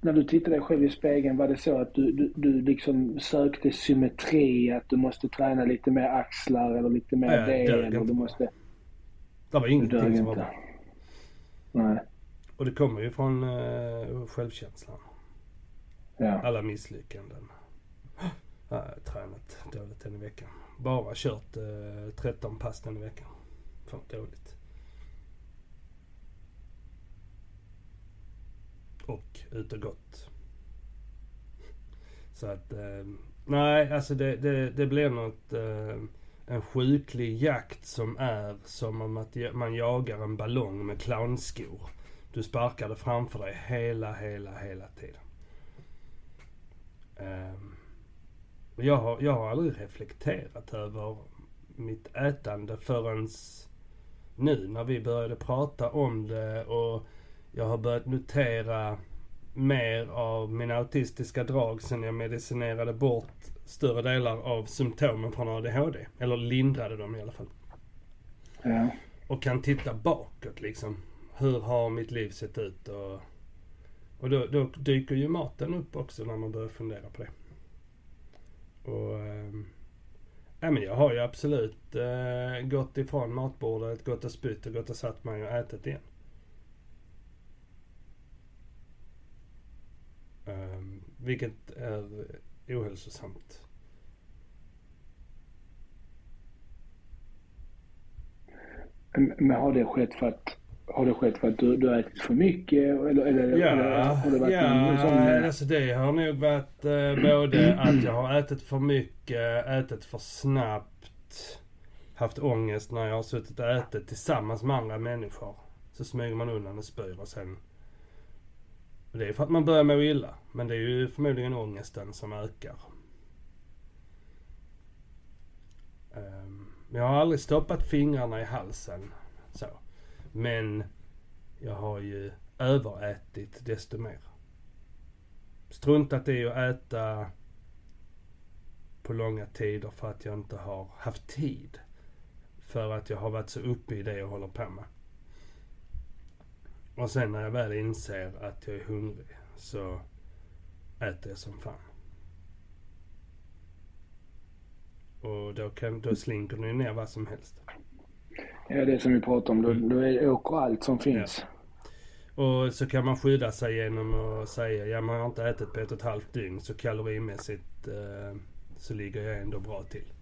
när du tittade själv i spegeln, var det så att du, du, du liksom sökte symmetri? Att du måste träna lite mer axlar eller lite mer Nej, det? Eller du måste... Det var ingenting som var bra. Nej. Och det kommer ju från uh, självkänslan. Ja. Alla misslyckanden. Ja, jag har tränat dåligt den i veckan. Bara kört eh, 13 pass den i veckan. Fan dåligt. Och ut och. Så att, eh, nej alltså det, det, det blir något, eh, en sjuklig jakt som är som om att man jagar en ballong med clownskor. Du sparkar det framför dig hela, hela, hela tiden. Eh, jag, har, jag har aldrig reflekterat över mitt ätande förrän nu när vi började prata om det och jag har börjat notera mer av mina autistiska drag sen jag medicinerade bort större delar av symptomen från ADHD. Eller lindrade dem i alla fall. Ja. Och kan titta bakåt liksom. Hur har mitt liv sett ut? Och, och då, då dyker ju maten upp också när man börjar fundera på det. Och... ja, men jag har ju absolut eh, gått ifrån matbordet, gått och spytt och gått och satt mig och ätit igen. Um, vilket är ohälsosamt. Men har det skett för att har det skett för att du, du har ätit för mycket? Eller, eller, Ja, eller har det varit ja sån, alltså det har nog varit eh, både att jag har ätit för mycket, ätit för snabbt, haft ångest när jag har suttit och ätit tillsammans med andra människor. Så smyger man undan och spyr och sen... Och det är för att man börjar må illa. Men det är ju förmodligen ångesten som ökar. Ehm, men jag har aldrig stoppat fingrarna i halsen. Så. Men jag har ju överätit desto mer. Struntat i att äta på långa tider för att jag inte har haft tid. För att jag har varit så uppe i det jag håller på med. Och sen när jag väl inser att jag är hungrig så äter jag som fan. Och då, kan, då slinker det ner vad som helst. Ja, det som vi pratade om. Då, Mm. då är, åker allt som finns. Och så kan man skydda sig genom att säga, ja man har inte ätit på ett och ett halvt dygn så kalorimässigt eh, så ligger jag ändå bra till.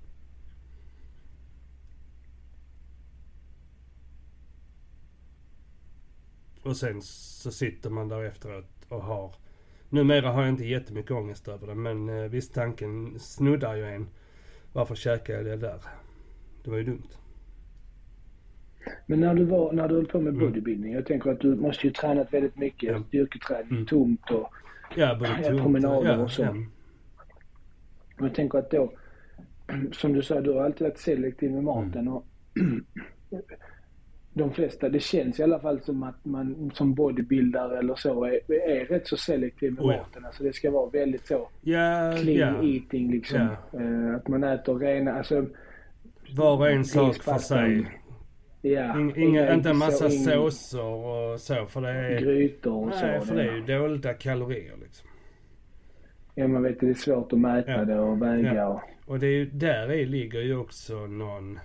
Och sen så sitter man där efteråt och har, numera har jag inte jättemycket ångest över det men eh, visst tanken snuddar ju en. Varför käkade jag det där? Det var ju dumt. Men när du, var, när du höll på med Mm. bodybuilding. Jag tänker att du måste ju tränat väldigt mycket. Ja. Styrketräning, Mm. tomt och... Ja, både tungt promenader ja, och så. ja. och jag tänker att då... Som du sa, du har alltid varit selektiv med maten. Mm. Och de flesta, det känns i alla fall som att man som bodybuilder eller så är, är rätt så selektiv med Oh maten. Alltså det ska vara väldigt så Ja, clean ja. eating liksom. Eh, att man äter rena, alltså Var och en sak för sig. Ja, Inga, inga, inte en massa såser och så för det är... Grytor och Nej, så. för det är ju dåliga kalorier liksom. Ja, man vet det är svårt att mäta Ja. det och väga Ja. och... Och det är ju, där i ligger ju också någon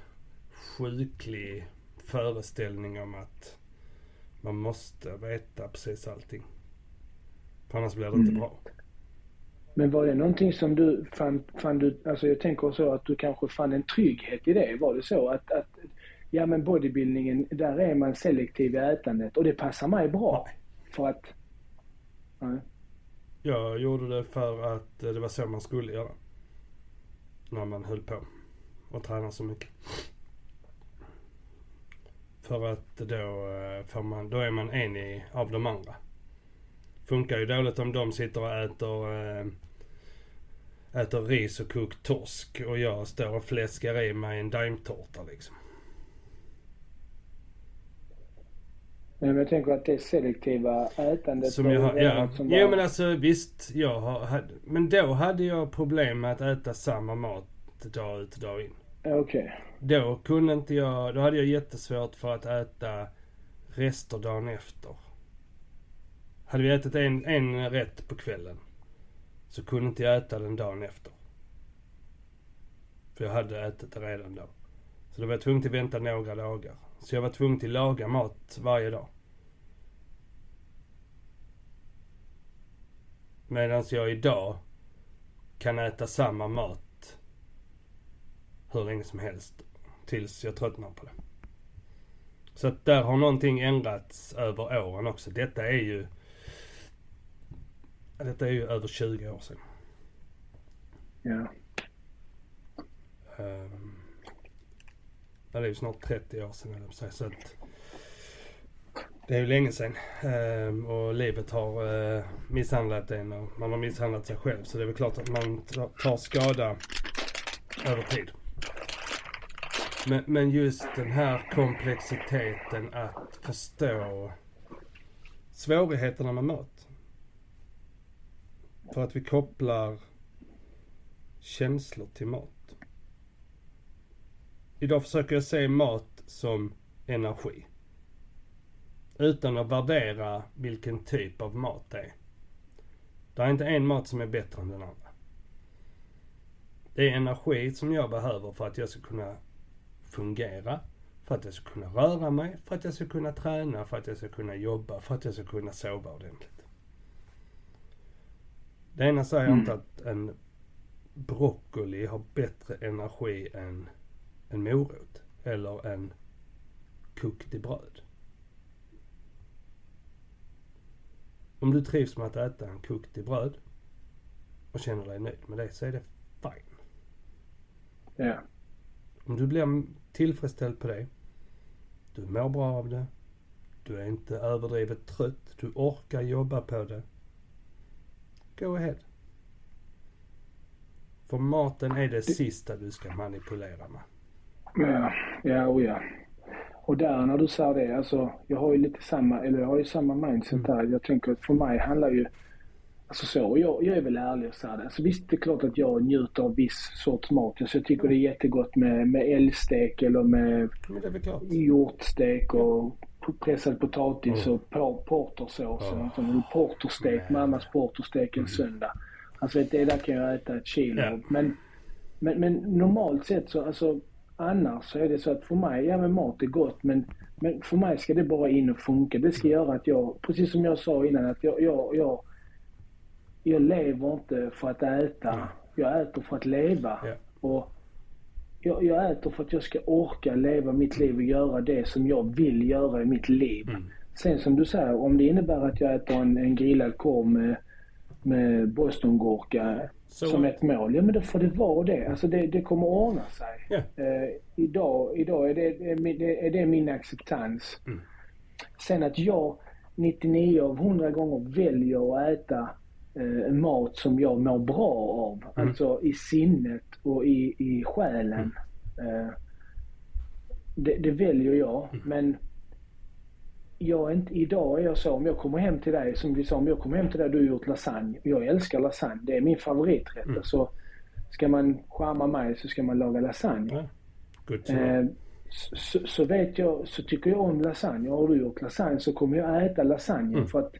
sjuklig föreställning om att man måste veta precis allting. För annars blir det inte Mm. bra. Men var det någonting som du fann, fann du, alltså jag tänker så att du kanske fann en trygghet i det? Var det så att, att ja men bodybuildingen, där är man selektiv i ätandet och det passar mig bra? Nej. För att, nej. Jag gjorde det för att eh, det var så man skulle göra. När man höll på och tränade så mycket. För att då, eh, får man, då är man en i, av de andra. Funkar ju dåligt om de sitter och äter, eh, äter ris och kokt torsk och jag står och fläskar i mig en daimtårta liksom. Men jag tänker att det selektiva ätandet Som jag har, ja. som var- men alltså visst, jag har, hade, men då hade jag problem med att äta samma mat dag ut och dag in. Okej. Okej. Då kunde inte jag, då hade jag jättesvårt för att äta rester dagen efter. Hade vi ätit en, en rätt på kvällen så kunde inte jag äta den dagen efter. För jag hade ätit det redan då. Så då var jag tvungen att vänta några dagar. Så jag var tvungen att laga mat varje dag. Medan jag idag kan äta samma mat hur länge som helst. Tills jag tröttnar på det. Så att där har någonting ändrats över åren också. Detta är ju... Detta är ju över 20 år sedan. Ja. Um, det är ju snart 30 år sedan eller sig, så att det är ju länge sedan. Ehm, och livet har uh, misshandlat en och man har misshandlat sig själv. Så det är väl klart att man tar- tar skada över tid. Men, men just den här komplexiteten att förstå svårigheterna med mat. För att vi kopplar känslor till mat. Idag försöker jag se mat som energi. Utan att värdera vilken typ av mat det är. Det är inte en mat som är bättre än den andra. Det är energi som jag behöver för att jag ska kunna fungera, för att jag ska kunna röra mig, för att jag ska kunna träna, för att jag ska kunna jobba, för att jag ska kunna sova ordentligt. Det ena säger Mm. inte att en broccoli har bättre energi än en morot eller en kokt i bröd. Om du trivs med att äta en kokt i bröd och känner dig nöjd med det så är det fine. Ja. Om du blir tillfredsställd på det, du mår bra av det, du är inte överdrivet trött, du orkar jobba på det. Go ahead. För maten är det sista du ska manipulera med. Ja, ja, och ja. Och där när du säger det, alltså jag har ju lite samma, eller jag har ju samma mindset där. Jag tänker att för mig handlar ju, alltså så, jag, jag är väl ärlig och säger det. Alltså visst, det är klart att jag njuter av viss sorts mat. Alltså, jag tycker det är jättegott med, med älgstek eller med hjortstek och pressad potatis Mm. och por- portersås. Ja. Som porterstek, mammas porterstek en söndag. Alltså det där kan jag äta ett kilo Ja. Men, men, men normalt sett så, alltså annars så är det så att för mig, ja men mat är gott men, men för mig ska det bara in och funka. Det ska göra att jag, precis som jag sa innan, att jag, jag, jag, jag lever inte för att äta. Ja. Jag äter för att leva. Ja. Och jag, jag äter för att jag ska orka leva mitt liv och göra det som jag vill göra i mitt liv. Mm. Sen som du säger, om det innebär att jag äter en, en grillad korv med, med bostongurka Så, som ett mål, ja men då får det vara det. Alltså det, det kommer ordna sig. Ja. Eh, idag idag är, det, är, det, är det min acceptans. Mm. Sen att jag 99 av 100 gånger väljer att äta eh, mat som jag mår bra av. Mm. Alltså i sinnet och i, i själen. Eh, det, det väljer jag. Mm. Men jag är inte, idag är jag så, om jag kommer hem till dig, som vi sa, om jag kommer hem till dig du har gjort lasagne. Jag älskar lasagne, det är min favoriträtt. Mm. Alltså, ska man charma mig så ska man laga lasagne. ja. Good. Eh, så, så, vet jag, så tycker jag om lasagne. Har du gjort lasagne så kommer jag äta lasagne mm. för att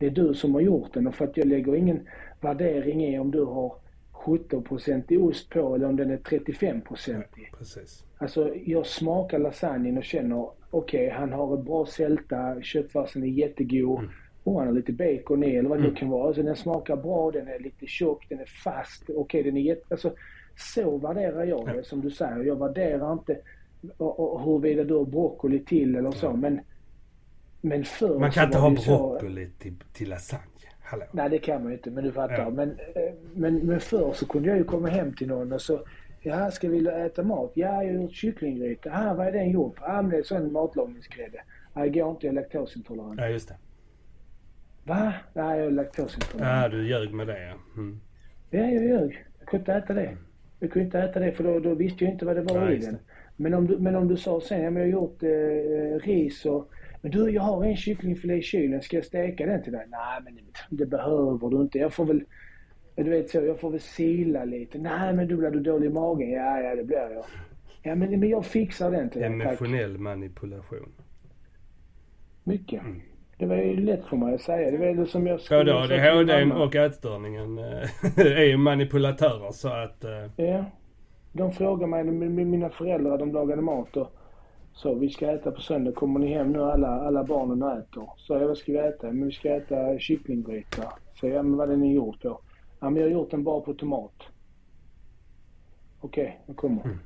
det är du som har gjort den och för att jag lägger ingen värdering i om du har 17% i ost på eller om den är 35% i. Ja, precis. Alltså jag smakar lasagnen och känner okej, okay, han har en bra sälta, köttfärsen är jättegod. Mm. Och han har lite bacon i eller vad det mm. kan vara. Alltså den smakar bra, den är lite tjock, den är fast. Okej, okay, den är jätte... Alltså, så värderar jag det som du säger. Jag värderar inte huruvida du har broccoli till eller så. Men, men förr Man kan inte ha broccoli så... till, till lasagne. Hallå. Nej det kan man ju inte men du fattar. Ja. Men, eh, men, men förr så kunde jag ju komma hem till någon och så Ja, ska vi äta mat? Ja, jag har gjort kycklinggryta. Ja, vad är den gjord på? Ja, men det är sån matlagningsgrädde. Ja, det går inte, jag är laktosintolerant. Ja, just det. Va? Ja, jag är laktosintolerant. Ja, du ljög med det ja. Mm. Ja, jag ljög. Jag kunde inte äta det. Mm. Jag kunde inte äta det för då, då visste jag inte vad det var ja, i den. Men om, du, men om du sa sen, ja men jag har gjort eh, ris och... Men du, jag har en kycklingfilé i kylen, ska jag steka den till dig? Nej men det behöver du inte. Jag får väl... Du vet så, jag får väl sila lite. Nej men du blir du dålig i magen? Ja, ja det blir jag. Ja men, men jag fixar den till dig, Emotionell manipulation. Mycket. Mm. Det var ju lätt för mig att säga. Det var det som jag skulle Både ADHD och ätstörningen eh, är ju manipulatörer så att... Eh, ja. De frågade mig, mina föräldrar, de lagade mat och så vi ska äta på söndag. Kommer ni hem nu alla, alla barnen och äter? Så jag, vad ska vi äta? Men vi ska äta kycklinggryta. Så jag, men vad är ni gjort då? Ja, men jag har gjort den bara på tomat. Okej, okay, jag kommer. Mm.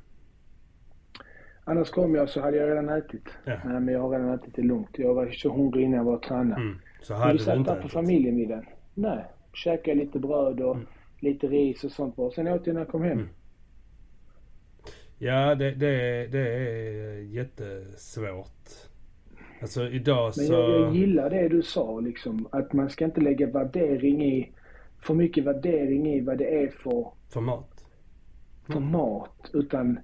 Annars kom jag så hade jag redan ätit. Ja. Nej, men jag har redan ätit det lugnt. Jag var så hungrig innan jag var och. Mm. Så hade men vi satt där på familjemiddagen. Nej, käkade lite bröd och mm. lite ris och sånt bara. Sen åt jag när jag kom hem. Mm. Ja, det, det, det är jättesvårt. Alltså idag så... Men jag, jag gillar det du sa liksom. Att man ska inte lägga värdering i, för mycket värdering i vad det är för... För mat. För mm. mat. Utan...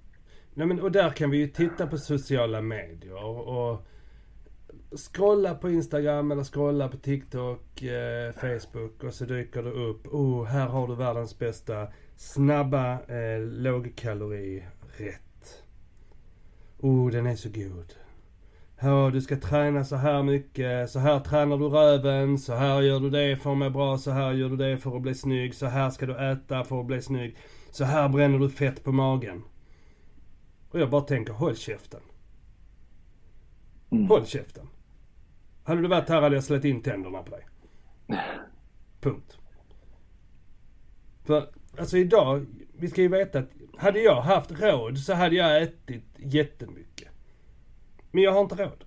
Nej men och där kan vi ju titta på sociala medier och, scrolla på Instagram eller scrolla på TikTok, eh, Facebook och så dyker det upp. Oh, här har du världens bästa snabba eh, lågkalori rätt. Oh, den är så god. Ja, du ska träna så här mycket. Så här tränar du röven. Så här gör du det för att må bra. Så här gör du det för att bli snygg. Så här ska du äta för att bli snygg. Så här bränner du fett på magen. Och jag bara tänker, håll käften. Mm. Håll käften. Hade du varit här hade jag släppt in tänderna på dig. Punkt. För, alltså idag, vi ska ju veta att hade jag haft råd så hade jag ätit jättemycket. Men jag har inte råd.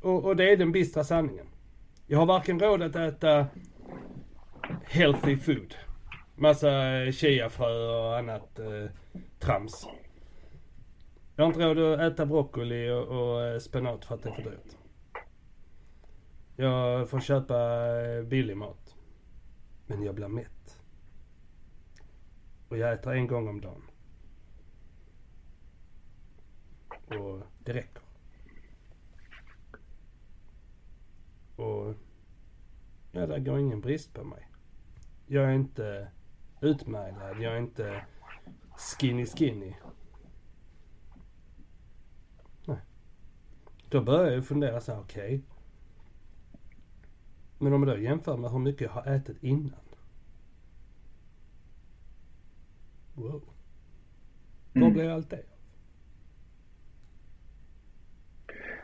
Och, och det är den bistra sanningen. Jag har varken råd att äta healthy food. Massa eh, chiafrö och annat eh, trams. Jag har inte råd att äta broccoli och, och eh, spenat för att det är för dyrt. Jag får köpa eh, billig mat. Men jag blir mätt. Och jag äter en gång om dagen. Och det räcker. Och ja, det går ingen brist på mig. Jag är inte utmärglad. Jag är inte skinny skinny. Nej. Då börjar jag fundera så här, okej. Okay. Men om jag då jämför med hur mycket jag har ätit innan. Wow. Mm. Vad blir allt det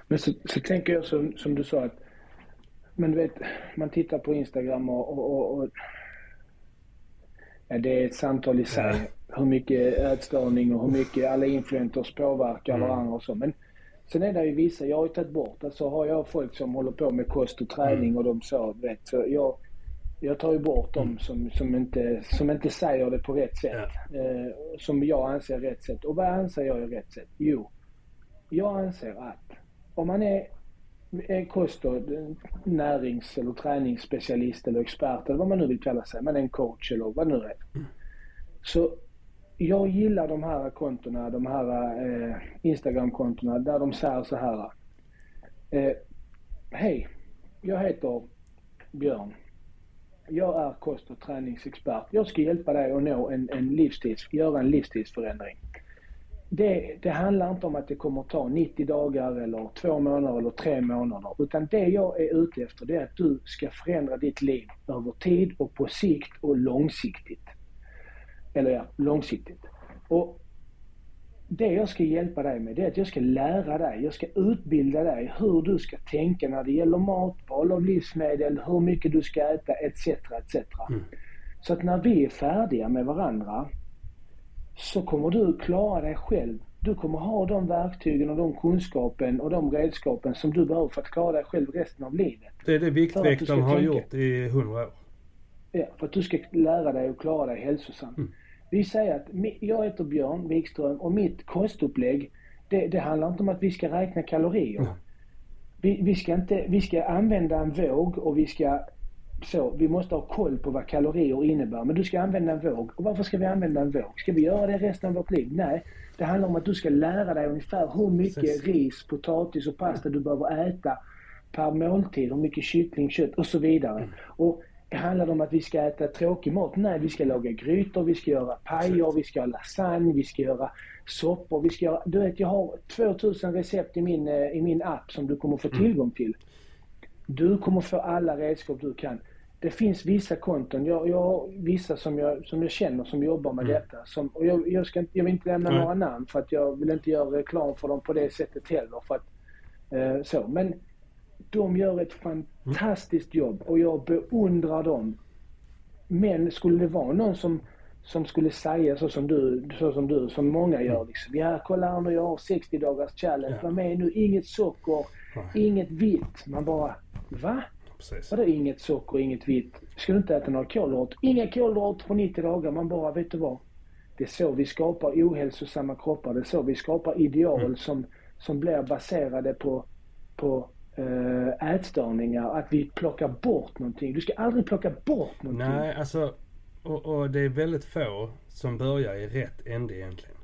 Men så, så tänker jag som, som du sa att, men du vet, man tittar på Instagram och, och, och, och ja, det är ett samtal i sig. Ja. Hur mycket ätstörning och hur mycket alla influencers påverkar mm. varandra och så. Men sen är det ju vissa, jag har ju tagit bort, alltså har jag folk som håller på med kost och träning mm. och de så, vet, så jag jag tar ju bort dem som, som, inte, som inte säger det på rätt sätt. Ja. Eh, som jag anser är rätt sätt. Och vad anser jag är rätt sätt? Jo, jag anser att om man är, är kost och närings eller träningsspecialist eller expert eller vad man nu vill kalla sig. Man är en coach eller vad nu är. Mm. Så jag gillar de här kontona, de här eh, Instagram-kontona där de säger så här. Eh, Hej, jag heter Björn jag är kost och träningsexpert. Jag ska hjälpa dig att nå en, en livstids, göra en livsstilsförändring. det, det handlar inte om att det kommer att ta 90 dagar eller två månader eller tre månader. Utan det jag är ute efter det är att du ska förändra ditt liv över tid och på sikt och långsiktigt. Eller ja, långsiktigt. Och det jag ska hjälpa dig med det är att jag ska lära dig, jag ska utbilda dig hur du ska tänka när det gäller mat, val av livsmedel, hur mycket du ska äta etc. etc. Mm. Så att när vi är färdiga med varandra så kommer du klara dig själv. Du kommer ha de verktygen och de kunskapen och de redskapen som du behöver för att klara dig själv resten av livet. Det är det Viktväktaren har tänka. gjort i hundra år. Ja, för att du ska lära dig och klara dig hälsosamt. Mm. Vi säger att jag heter Björn Wikström och mitt kostupplägg det, det handlar inte om att vi ska räkna kalorier. Mm. Vi, vi, ska inte, vi ska använda en våg och vi ska så, vi måste ha koll på vad kalorier innebär. Men du ska använda en våg. Och varför ska vi använda en våg? Ska vi göra det resten av vårt liv? Nej. Det handlar om att du ska lära dig ungefär hur mycket Precis. ris, potatis och pasta du behöver äta per måltid. Hur mycket kyckling, kött och så vidare. Mm. Och handlar det om att vi ska äta tråkig mat? Nej, vi ska laga grytor, vi ska göra pajer, vi ska ha lasagne, vi ska göra soppor, vi ska göra... Du vet, jag har 2000 recept i min, eh, i min app som du kommer få mm. tillgång till. Du kommer få alla redskap du kan det finns vissa konton, jag, jag har vissa som jag, som jag känner som jobbar med mm. detta. Som, och jag, jag, ska, jag vill inte lämna mm. några namn för att jag vill inte göra reklam för dem på det sättet heller. För att, eh, så. Men de gör ett fantastiskt jobb och jag beundrar dem. Men skulle det vara någon som, som skulle säga så som du, så som du, som många gör mm. liksom. Ja, kolla här nu, jag har 60 dagars challenge. Var med nu, inget socker, inget vitt. Man bara, va? Precis. Vadå inget socker, inget vitt? Ska du inte äta några kolhydrater? Inga kolhydrater på 90 dagar. Man bara, vet du vad? Det är så vi skapar ohälsosamma kroppar. Det är så vi skapar ideal mm. som, som blir baserade på, på äh, ätstörningar. Att vi plockar bort någonting. Du ska aldrig plocka bort någonting. Nej, alltså. Och, och det är väldigt få som börjar i rätt ände egentligen.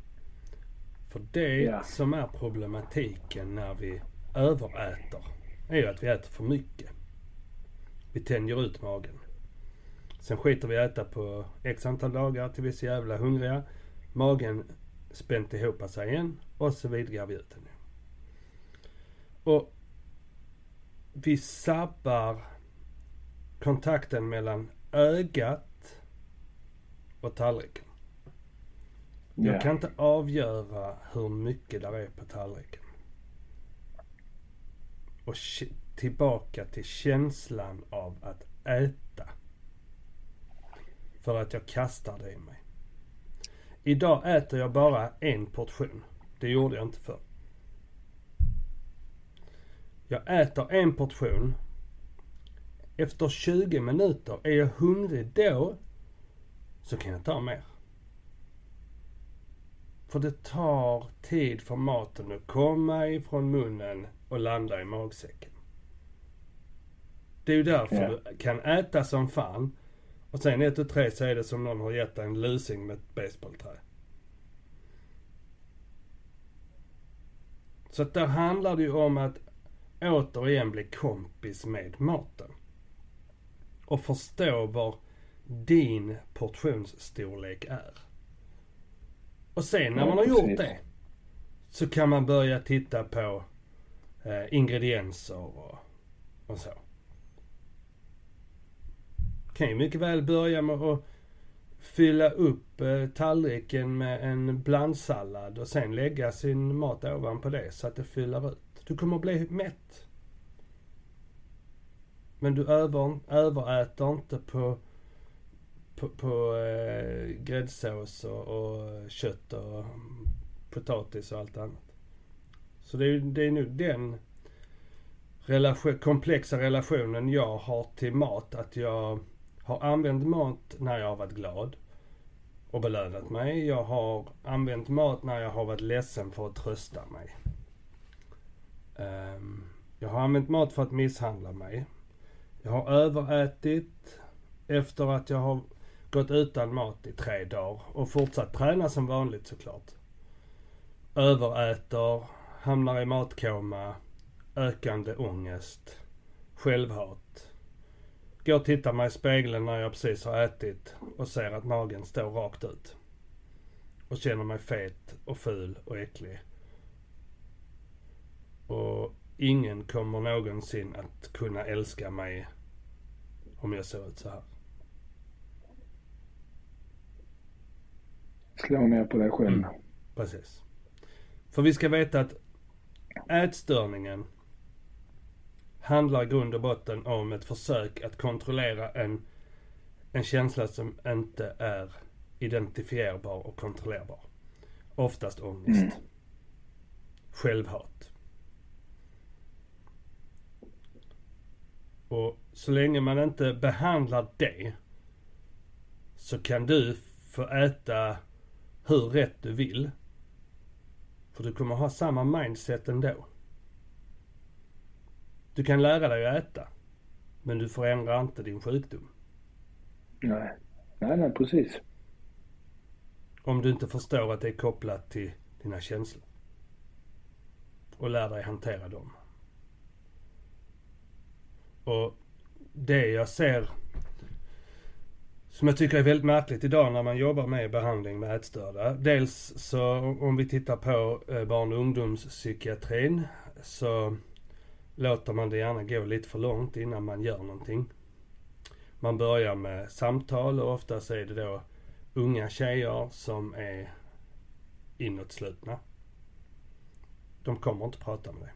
För det ja. som är problematiken när vi överäter är ju att vi äter för mycket. Vi tänjer ut magen. Sen skiter vi äta på x antal dagar till vi är så jävla hungriga. Magen spänt ihop sig igen och så vidgar vi ut den. Och vi sabbar kontakten mellan ögat och tallriken. Jag yeah. kan inte avgöra hur mycket där är på tallriken. Och tillbaka till känslan av att äta. För att jag kastar det i mig. Idag äter jag bara en portion. Det gjorde jag inte förr. Jag äter en portion. Efter 20 minuter, är jag hungrig då så kan jag ta mer. För det tar tid för maten att komma ifrån munnen och landa i magsäcken. Det är ju därför ja. du kan äta som fan. Och sen ett och tre så är det som någon har gett dig en lusing med ett baseballträ. Så att där handlar det ju om att återigen bli kompis med maten. Och förstå var din portionsstorlek är. Och sen när man har gjort det så kan man börja titta på eh, ingredienser och, och så kan ju mycket väl börja med att fylla upp eh, tallriken med en blandsallad och sen lägga sin mat ovanpå det så att det fyller ut. Du kommer att bli mätt. Men du över, överäter inte på, på, på eh, gräddsås och, och kött och potatis och allt annat. Så det är, det är nu den relation, komplexa relationen jag har till mat. Att jag har använt mat när jag har varit glad och belönat mig. Jag har använt mat när jag har varit ledsen för att trösta mig. Ehm, jag har använt mat för att misshandla mig. Jag har överätit efter att jag har gått utan mat i tre dagar och fortsatt träna som vanligt såklart. Överäter, hamnar i matkoma, ökande ångest, självhat, Går och tittar mig i spegeln när jag precis har ätit och ser att magen står rakt ut. och känner mig fet och ful och äcklig. Och ingen kommer någonsin att kunna älska mig om jag ser ut så här. Slå ner på dig själv. Mm, precis. För vi ska veta att ätstörningen handlar i grund och botten om ett försök att kontrollera en, en känsla som inte är identifierbar och kontrollerbar. Oftast ångest. Mm. Självhat. Och så länge man inte behandlar det så kan du få äta hur rätt du vill. För du kommer ha samma mindset ändå. Du kan lära dig att äta. Men du förändrar inte din sjukdom. Nej, nej, nej precis. Om du inte förstår att det är kopplat till dina känslor. Och lär dig hantera dem. Och det jag ser som jag tycker är väldigt märkligt idag när man jobbar med behandling med ätstörda. Dels så om vi tittar på eh, barn och ungdomspsykiatrin så låter man det gärna gå lite för långt innan man gör någonting. Man börjar med samtal och oftast är det då unga tjejer som är inåtslutna. De kommer inte prata med dig.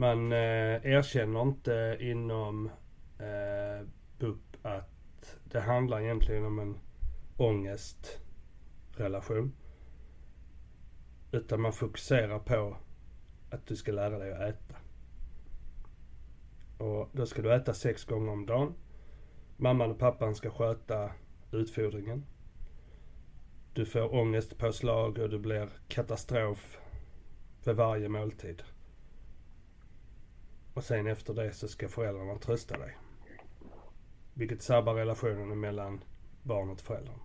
Man eh, erkänner inte inom eh, BUP att det handlar egentligen om en ångestrelation. Utan man fokuserar på att du ska lära dig att äta. Och då ska du äta sex gånger om dagen. Mamman och pappan ska sköta utfodringen. Du får ångestpåslag och det blir katastrof för varje måltid. Och sen efter det så ska föräldrarna trösta dig. Vilket sabbar relationen mellan barnet och föräldern.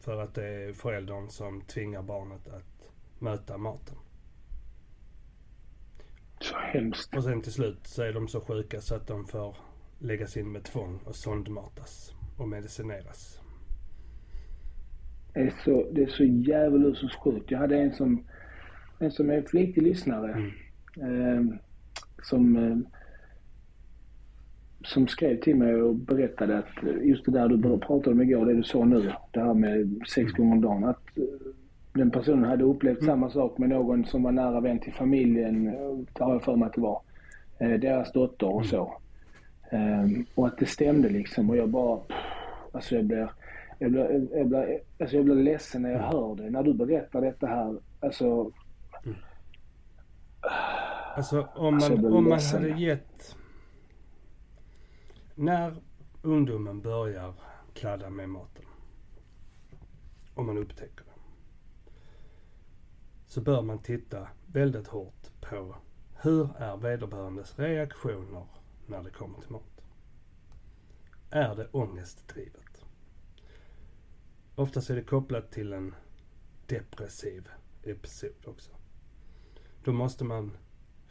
För att det är föräldern som tvingar barnet att möta maten. Så hemskt. Och sen till slut så är de så sjuka så att de får läggas in med tvång och sondmatas och medicineras. Det är så, det är så djävulskt sjukt. Jag hade en som, en som är flitig lyssnare. Mm. Eh, som, eh, som skrev till mig och berättade att just det där du pratade om igår, det du sa nu, det här med sex gånger om dagen. Att eh, den personen hade upplevt mm. samma sak med någon som var nära vän till familjen, det har jag för mig att det var. Eh, deras dotter och mm. så. Um, och att det stämde liksom och jag bara, alltså jag blir, jag blir, jag blir, alltså jag blir ledsen när jag mm. hör det. När du berättar detta här, alltså. Mm. Alltså om man, alltså om man hade gett, när ungdomen börjar kladda med maten. Om man upptäcker det så bör man titta väldigt hårt på hur är vederbörandes reaktioner när det kommer till mat. Är det ångestdrivet? Oftast är det kopplat till en depressiv episod också. Då måste man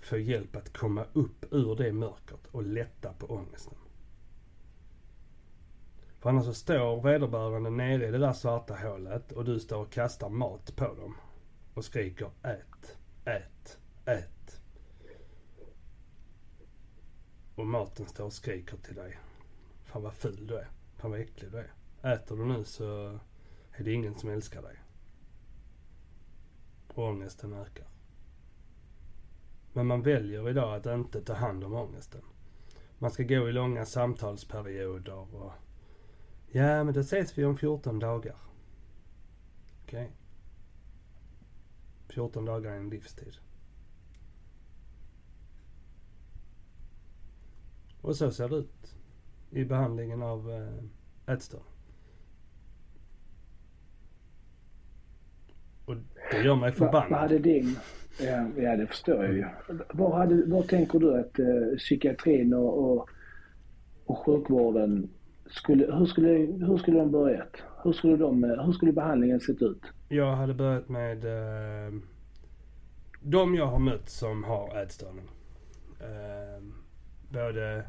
få hjälp att komma upp ur det mörkret och lätta på ångesten. För annars så står vederbörande nere i det där svarta hålet och du står och kastar mat på dem och skriker ät, ät, ät. Och maten står och skriker till dig. Fan vad ful du är. Fan vad äcklig du är. Äter du nu så är det ingen som älskar dig. Och ångesten ökar. Men man väljer idag att inte ta hand om ångesten. Man ska gå i långa samtalsperioder och Ja, men då ses vi om 14 dagar. Okej. Okay. 14 dagar är en livstid. Och så ser det ut i behandlingen av eh, ätstörning. Och det gör mig förbannad. Vad hade din... Ja, det förstår jag ju. Var, hade, var tänker du att eh, psykiatrin och, och, och sjukvården skulle, hur skulle, hur skulle de börjat? Hur skulle, de, hur skulle behandlingen sett ut? Jag hade börjat med eh, de jag har mött som har ätstörning. Eh, både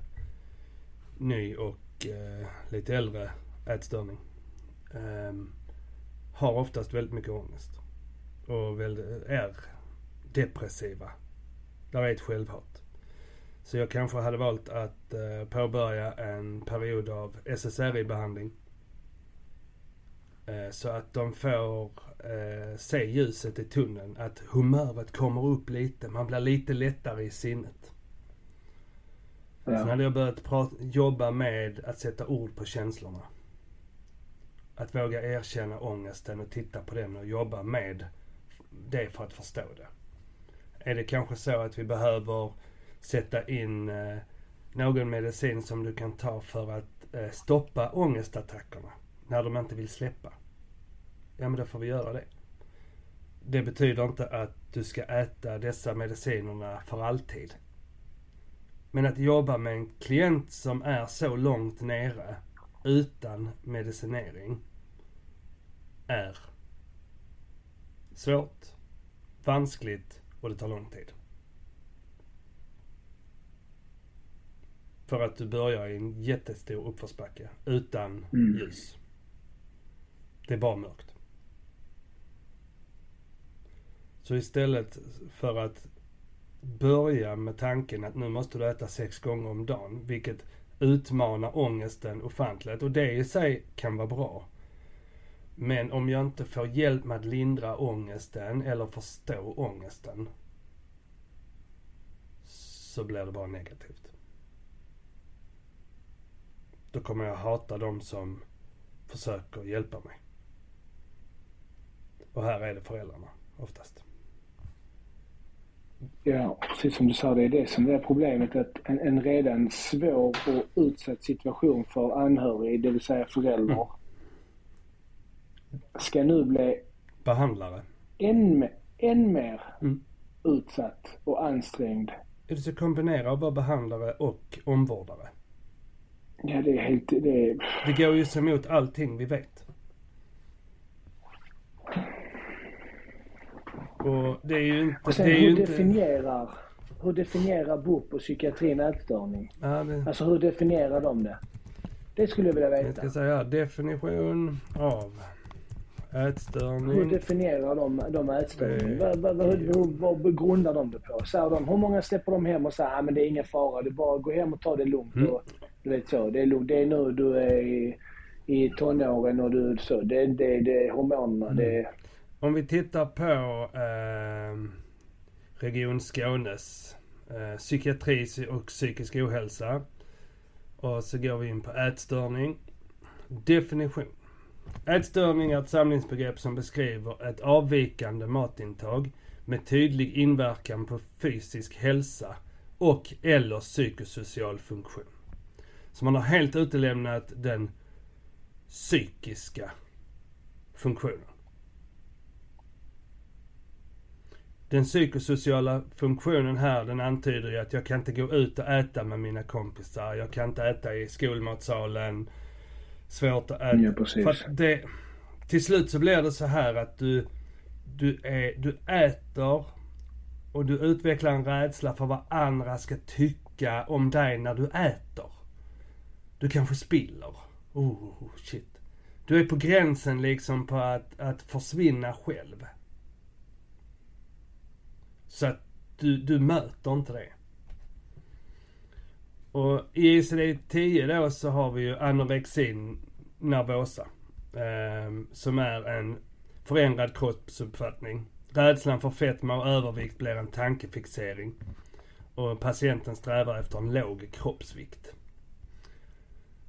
ny och eh, lite äldre ätstörning. eh, har oftast väldigt mycket ångest. Och är depressiva. Där är ett självhat. Så jag kanske hade valt att eh, påbörja en period av SSRI-behandling. Eh, så att de får eh, se ljuset i tunneln. Att humöret kommer upp lite. Man blir lite lättare i sinnet. Ja. Sen hade jag börjat prata, jobba med att sätta ord på känslorna. Att våga erkänna ångesten och titta på den och jobba med det för att förstå det. Är det kanske så att vi behöver sätta in eh, någon medicin som du kan ta för att eh, stoppa ångestattackerna när de inte vill släppa? Ja, men då får vi göra det. Det betyder inte att du ska äta dessa medicinerna för alltid. Men att jobba med en klient som är så långt nere utan medicinering är svårt, vanskligt och det tar lång tid. För att du börjar i en jättestor uppförsbacke utan mm. ljus. Det är bara mörkt. Så istället för att börja med tanken att nu måste du äta sex gånger om dagen, vilket utmanar ångesten ofantligt. Och det i sig kan vara bra. Men om jag inte får hjälp med att lindra ångesten eller förstå ångesten så blir det bara negativt. Då kommer jag hata de som försöker hjälpa mig. Och här är det föräldrarna oftast. Ja, precis som du sa, det är det som är problemet. Att en, en redan svår och utsatt situation för anhörig, det vill säga föräldrar, mm. Ska nu bli behandlare. Än, än mer mm. utsatt och ansträngd. Du ska kombinera att vara behandlare och omvårdare. Ja, det är helt... Det, är... det går ju emot allting vi vet. Och det är ju inte... Och sen det är hur ju definierar, inte... hur definierar BUP och psykiatrin ätstörning? Ja, det... Alltså hur definierar de det? Det skulle jag vilja veta. Jag ska säga definition av ätstörning. Hur definierar de, de ätstörning? Vad, vad, vad, vad grundar de det på? Säger de, hur många släpper de hem och säger att ah, det är ingen fara, det är bara gå hem och ta det lugnt. Mm. Och, du vet så, det är lugnt. Det är nu du är i, i tonåren och du så. Det, det, det är hormonerna. Mm. Det, om vi tittar på eh, Region Skånes eh, psykiatri och psykisk ohälsa. Och så går vi in på ätstörning. Definition. Ätstörning är ett samlingsbegrepp som beskriver ett avvikande matintag med tydlig inverkan på fysisk hälsa och eller psykosocial funktion. Så man har helt utelämnat den psykiska funktionen. Den psykosociala funktionen här den antyder ju att jag kan inte gå ut och äta med mina kompisar. Jag kan inte äta i skolmatsalen. Svårt att. Ja, precis. För det, till slut så blir det så här att du, du, är, du äter och du utvecklar en rädsla för vad andra ska tycka om dig när du äter. Du kanske spiller. Oh, shit. Du är på gränsen liksom på att, att försvinna själv. Så att du, du möter inte det. Och i ICD-10 då så har vi ju anorexin nervosa. Eh, som är en förändrad kroppsuppfattning. Rädslan för fetma och övervikt blir en tankefixering. Och patienten strävar efter en låg kroppsvikt.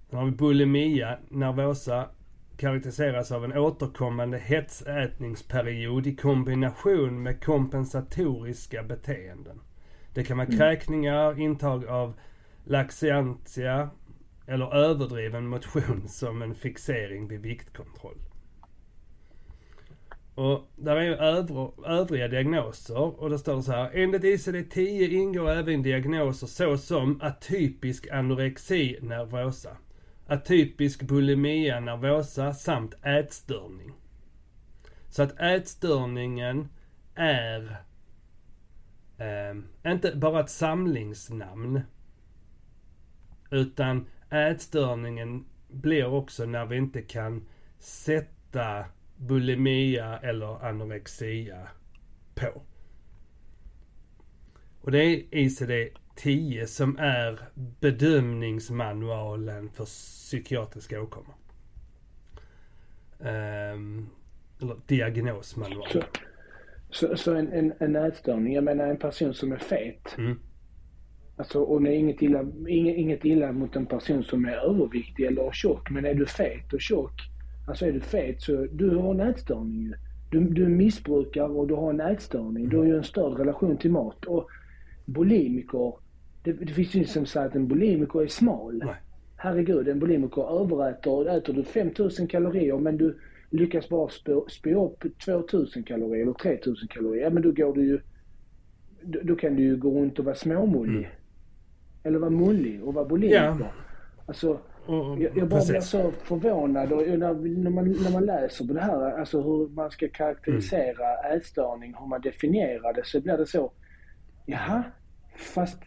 Sen har vi bulimia nervosa karaktäriseras av en återkommande hetsätningsperiod i kombination med kompensatoriska beteenden. Det kan vara mm. kräkningar, intag av Laxiantia, eller överdriven motion som en fixering vid viktkontroll. Och där är ju övriga diagnoser och det står så här. Enligt ICD-10 ingår även diagnoser såsom atypisk anorexi nervosa atypisk bulimia nervosa samt ätstörning. Så att ätstörningen är eh, inte bara ett samlingsnamn. Utan ätstörningen blir också när vi inte kan sätta bulimia eller anorexia på. Och det är ICD-10 som är bedömningsmanualen för psykiatriska åkommor. Um, eller diagnosmanual. Så, så, så en, en, en ätstörning, jag menar en person som är fet. Mm. Alltså, och det är inget illa, inget, inget illa mot en person som är överviktig eller tjock. Men är du fet och tjock, alltså är du fet så du har en ätstörning ju. Du, du missbrukar och du har en ätstörning. Du har ju en störd relation till mat. Och bulimiker, det, det finns ju som sagt att en bulimiker är smal. Nej. Herregud, en bulimiker överäter. Äter du 5000 kalorier men du lyckas bara spå upp 2000 kalorier eller 3000 kalorier. Ja men då går du ju... Då, då kan du ju gå runt och vara småmullig. Mm. Eller vara mullig och vara bulimiker. Ja. Alltså, Och, jag, jag bara blir precis. så förvånad och när, när, man, när man läser på det här, alltså hur man ska karaktärisera Mm. ätstörning, hur man definierar det, så blir det så. Jaha, fast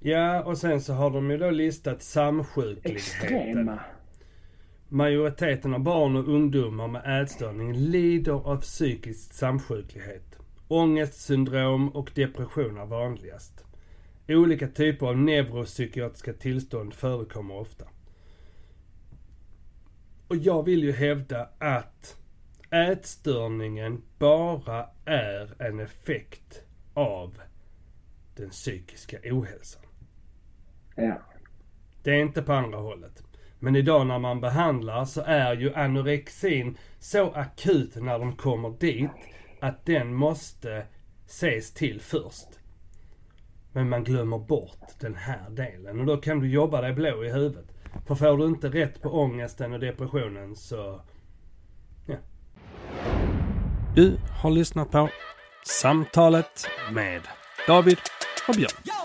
Ja, och sen så har de ju då listat samsjukligheten. extrema. Majoriteten av barn och ungdomar med ätstörning lider av psykisk samsjuklighet. Ångestsyndrom och depression är vanligast. Olika typer av neuropsykiatriska tillstånd förekommer ofta. Och jag vill ju hävda att ätstörningen bara är en effekt av den psykiska ohälsan. Ja. Det är inte på andra hållet. Men idag när man behandlar så är ju anorexin så akut när de kommer dit att den måste ses till först. Men man glömmer bort den här delen och då kan du jobba dig blå i huvudet. För får du inte rätt på ångesten och depressionen så... Ja. Du har lyssnat på Samtalet med David och Björn.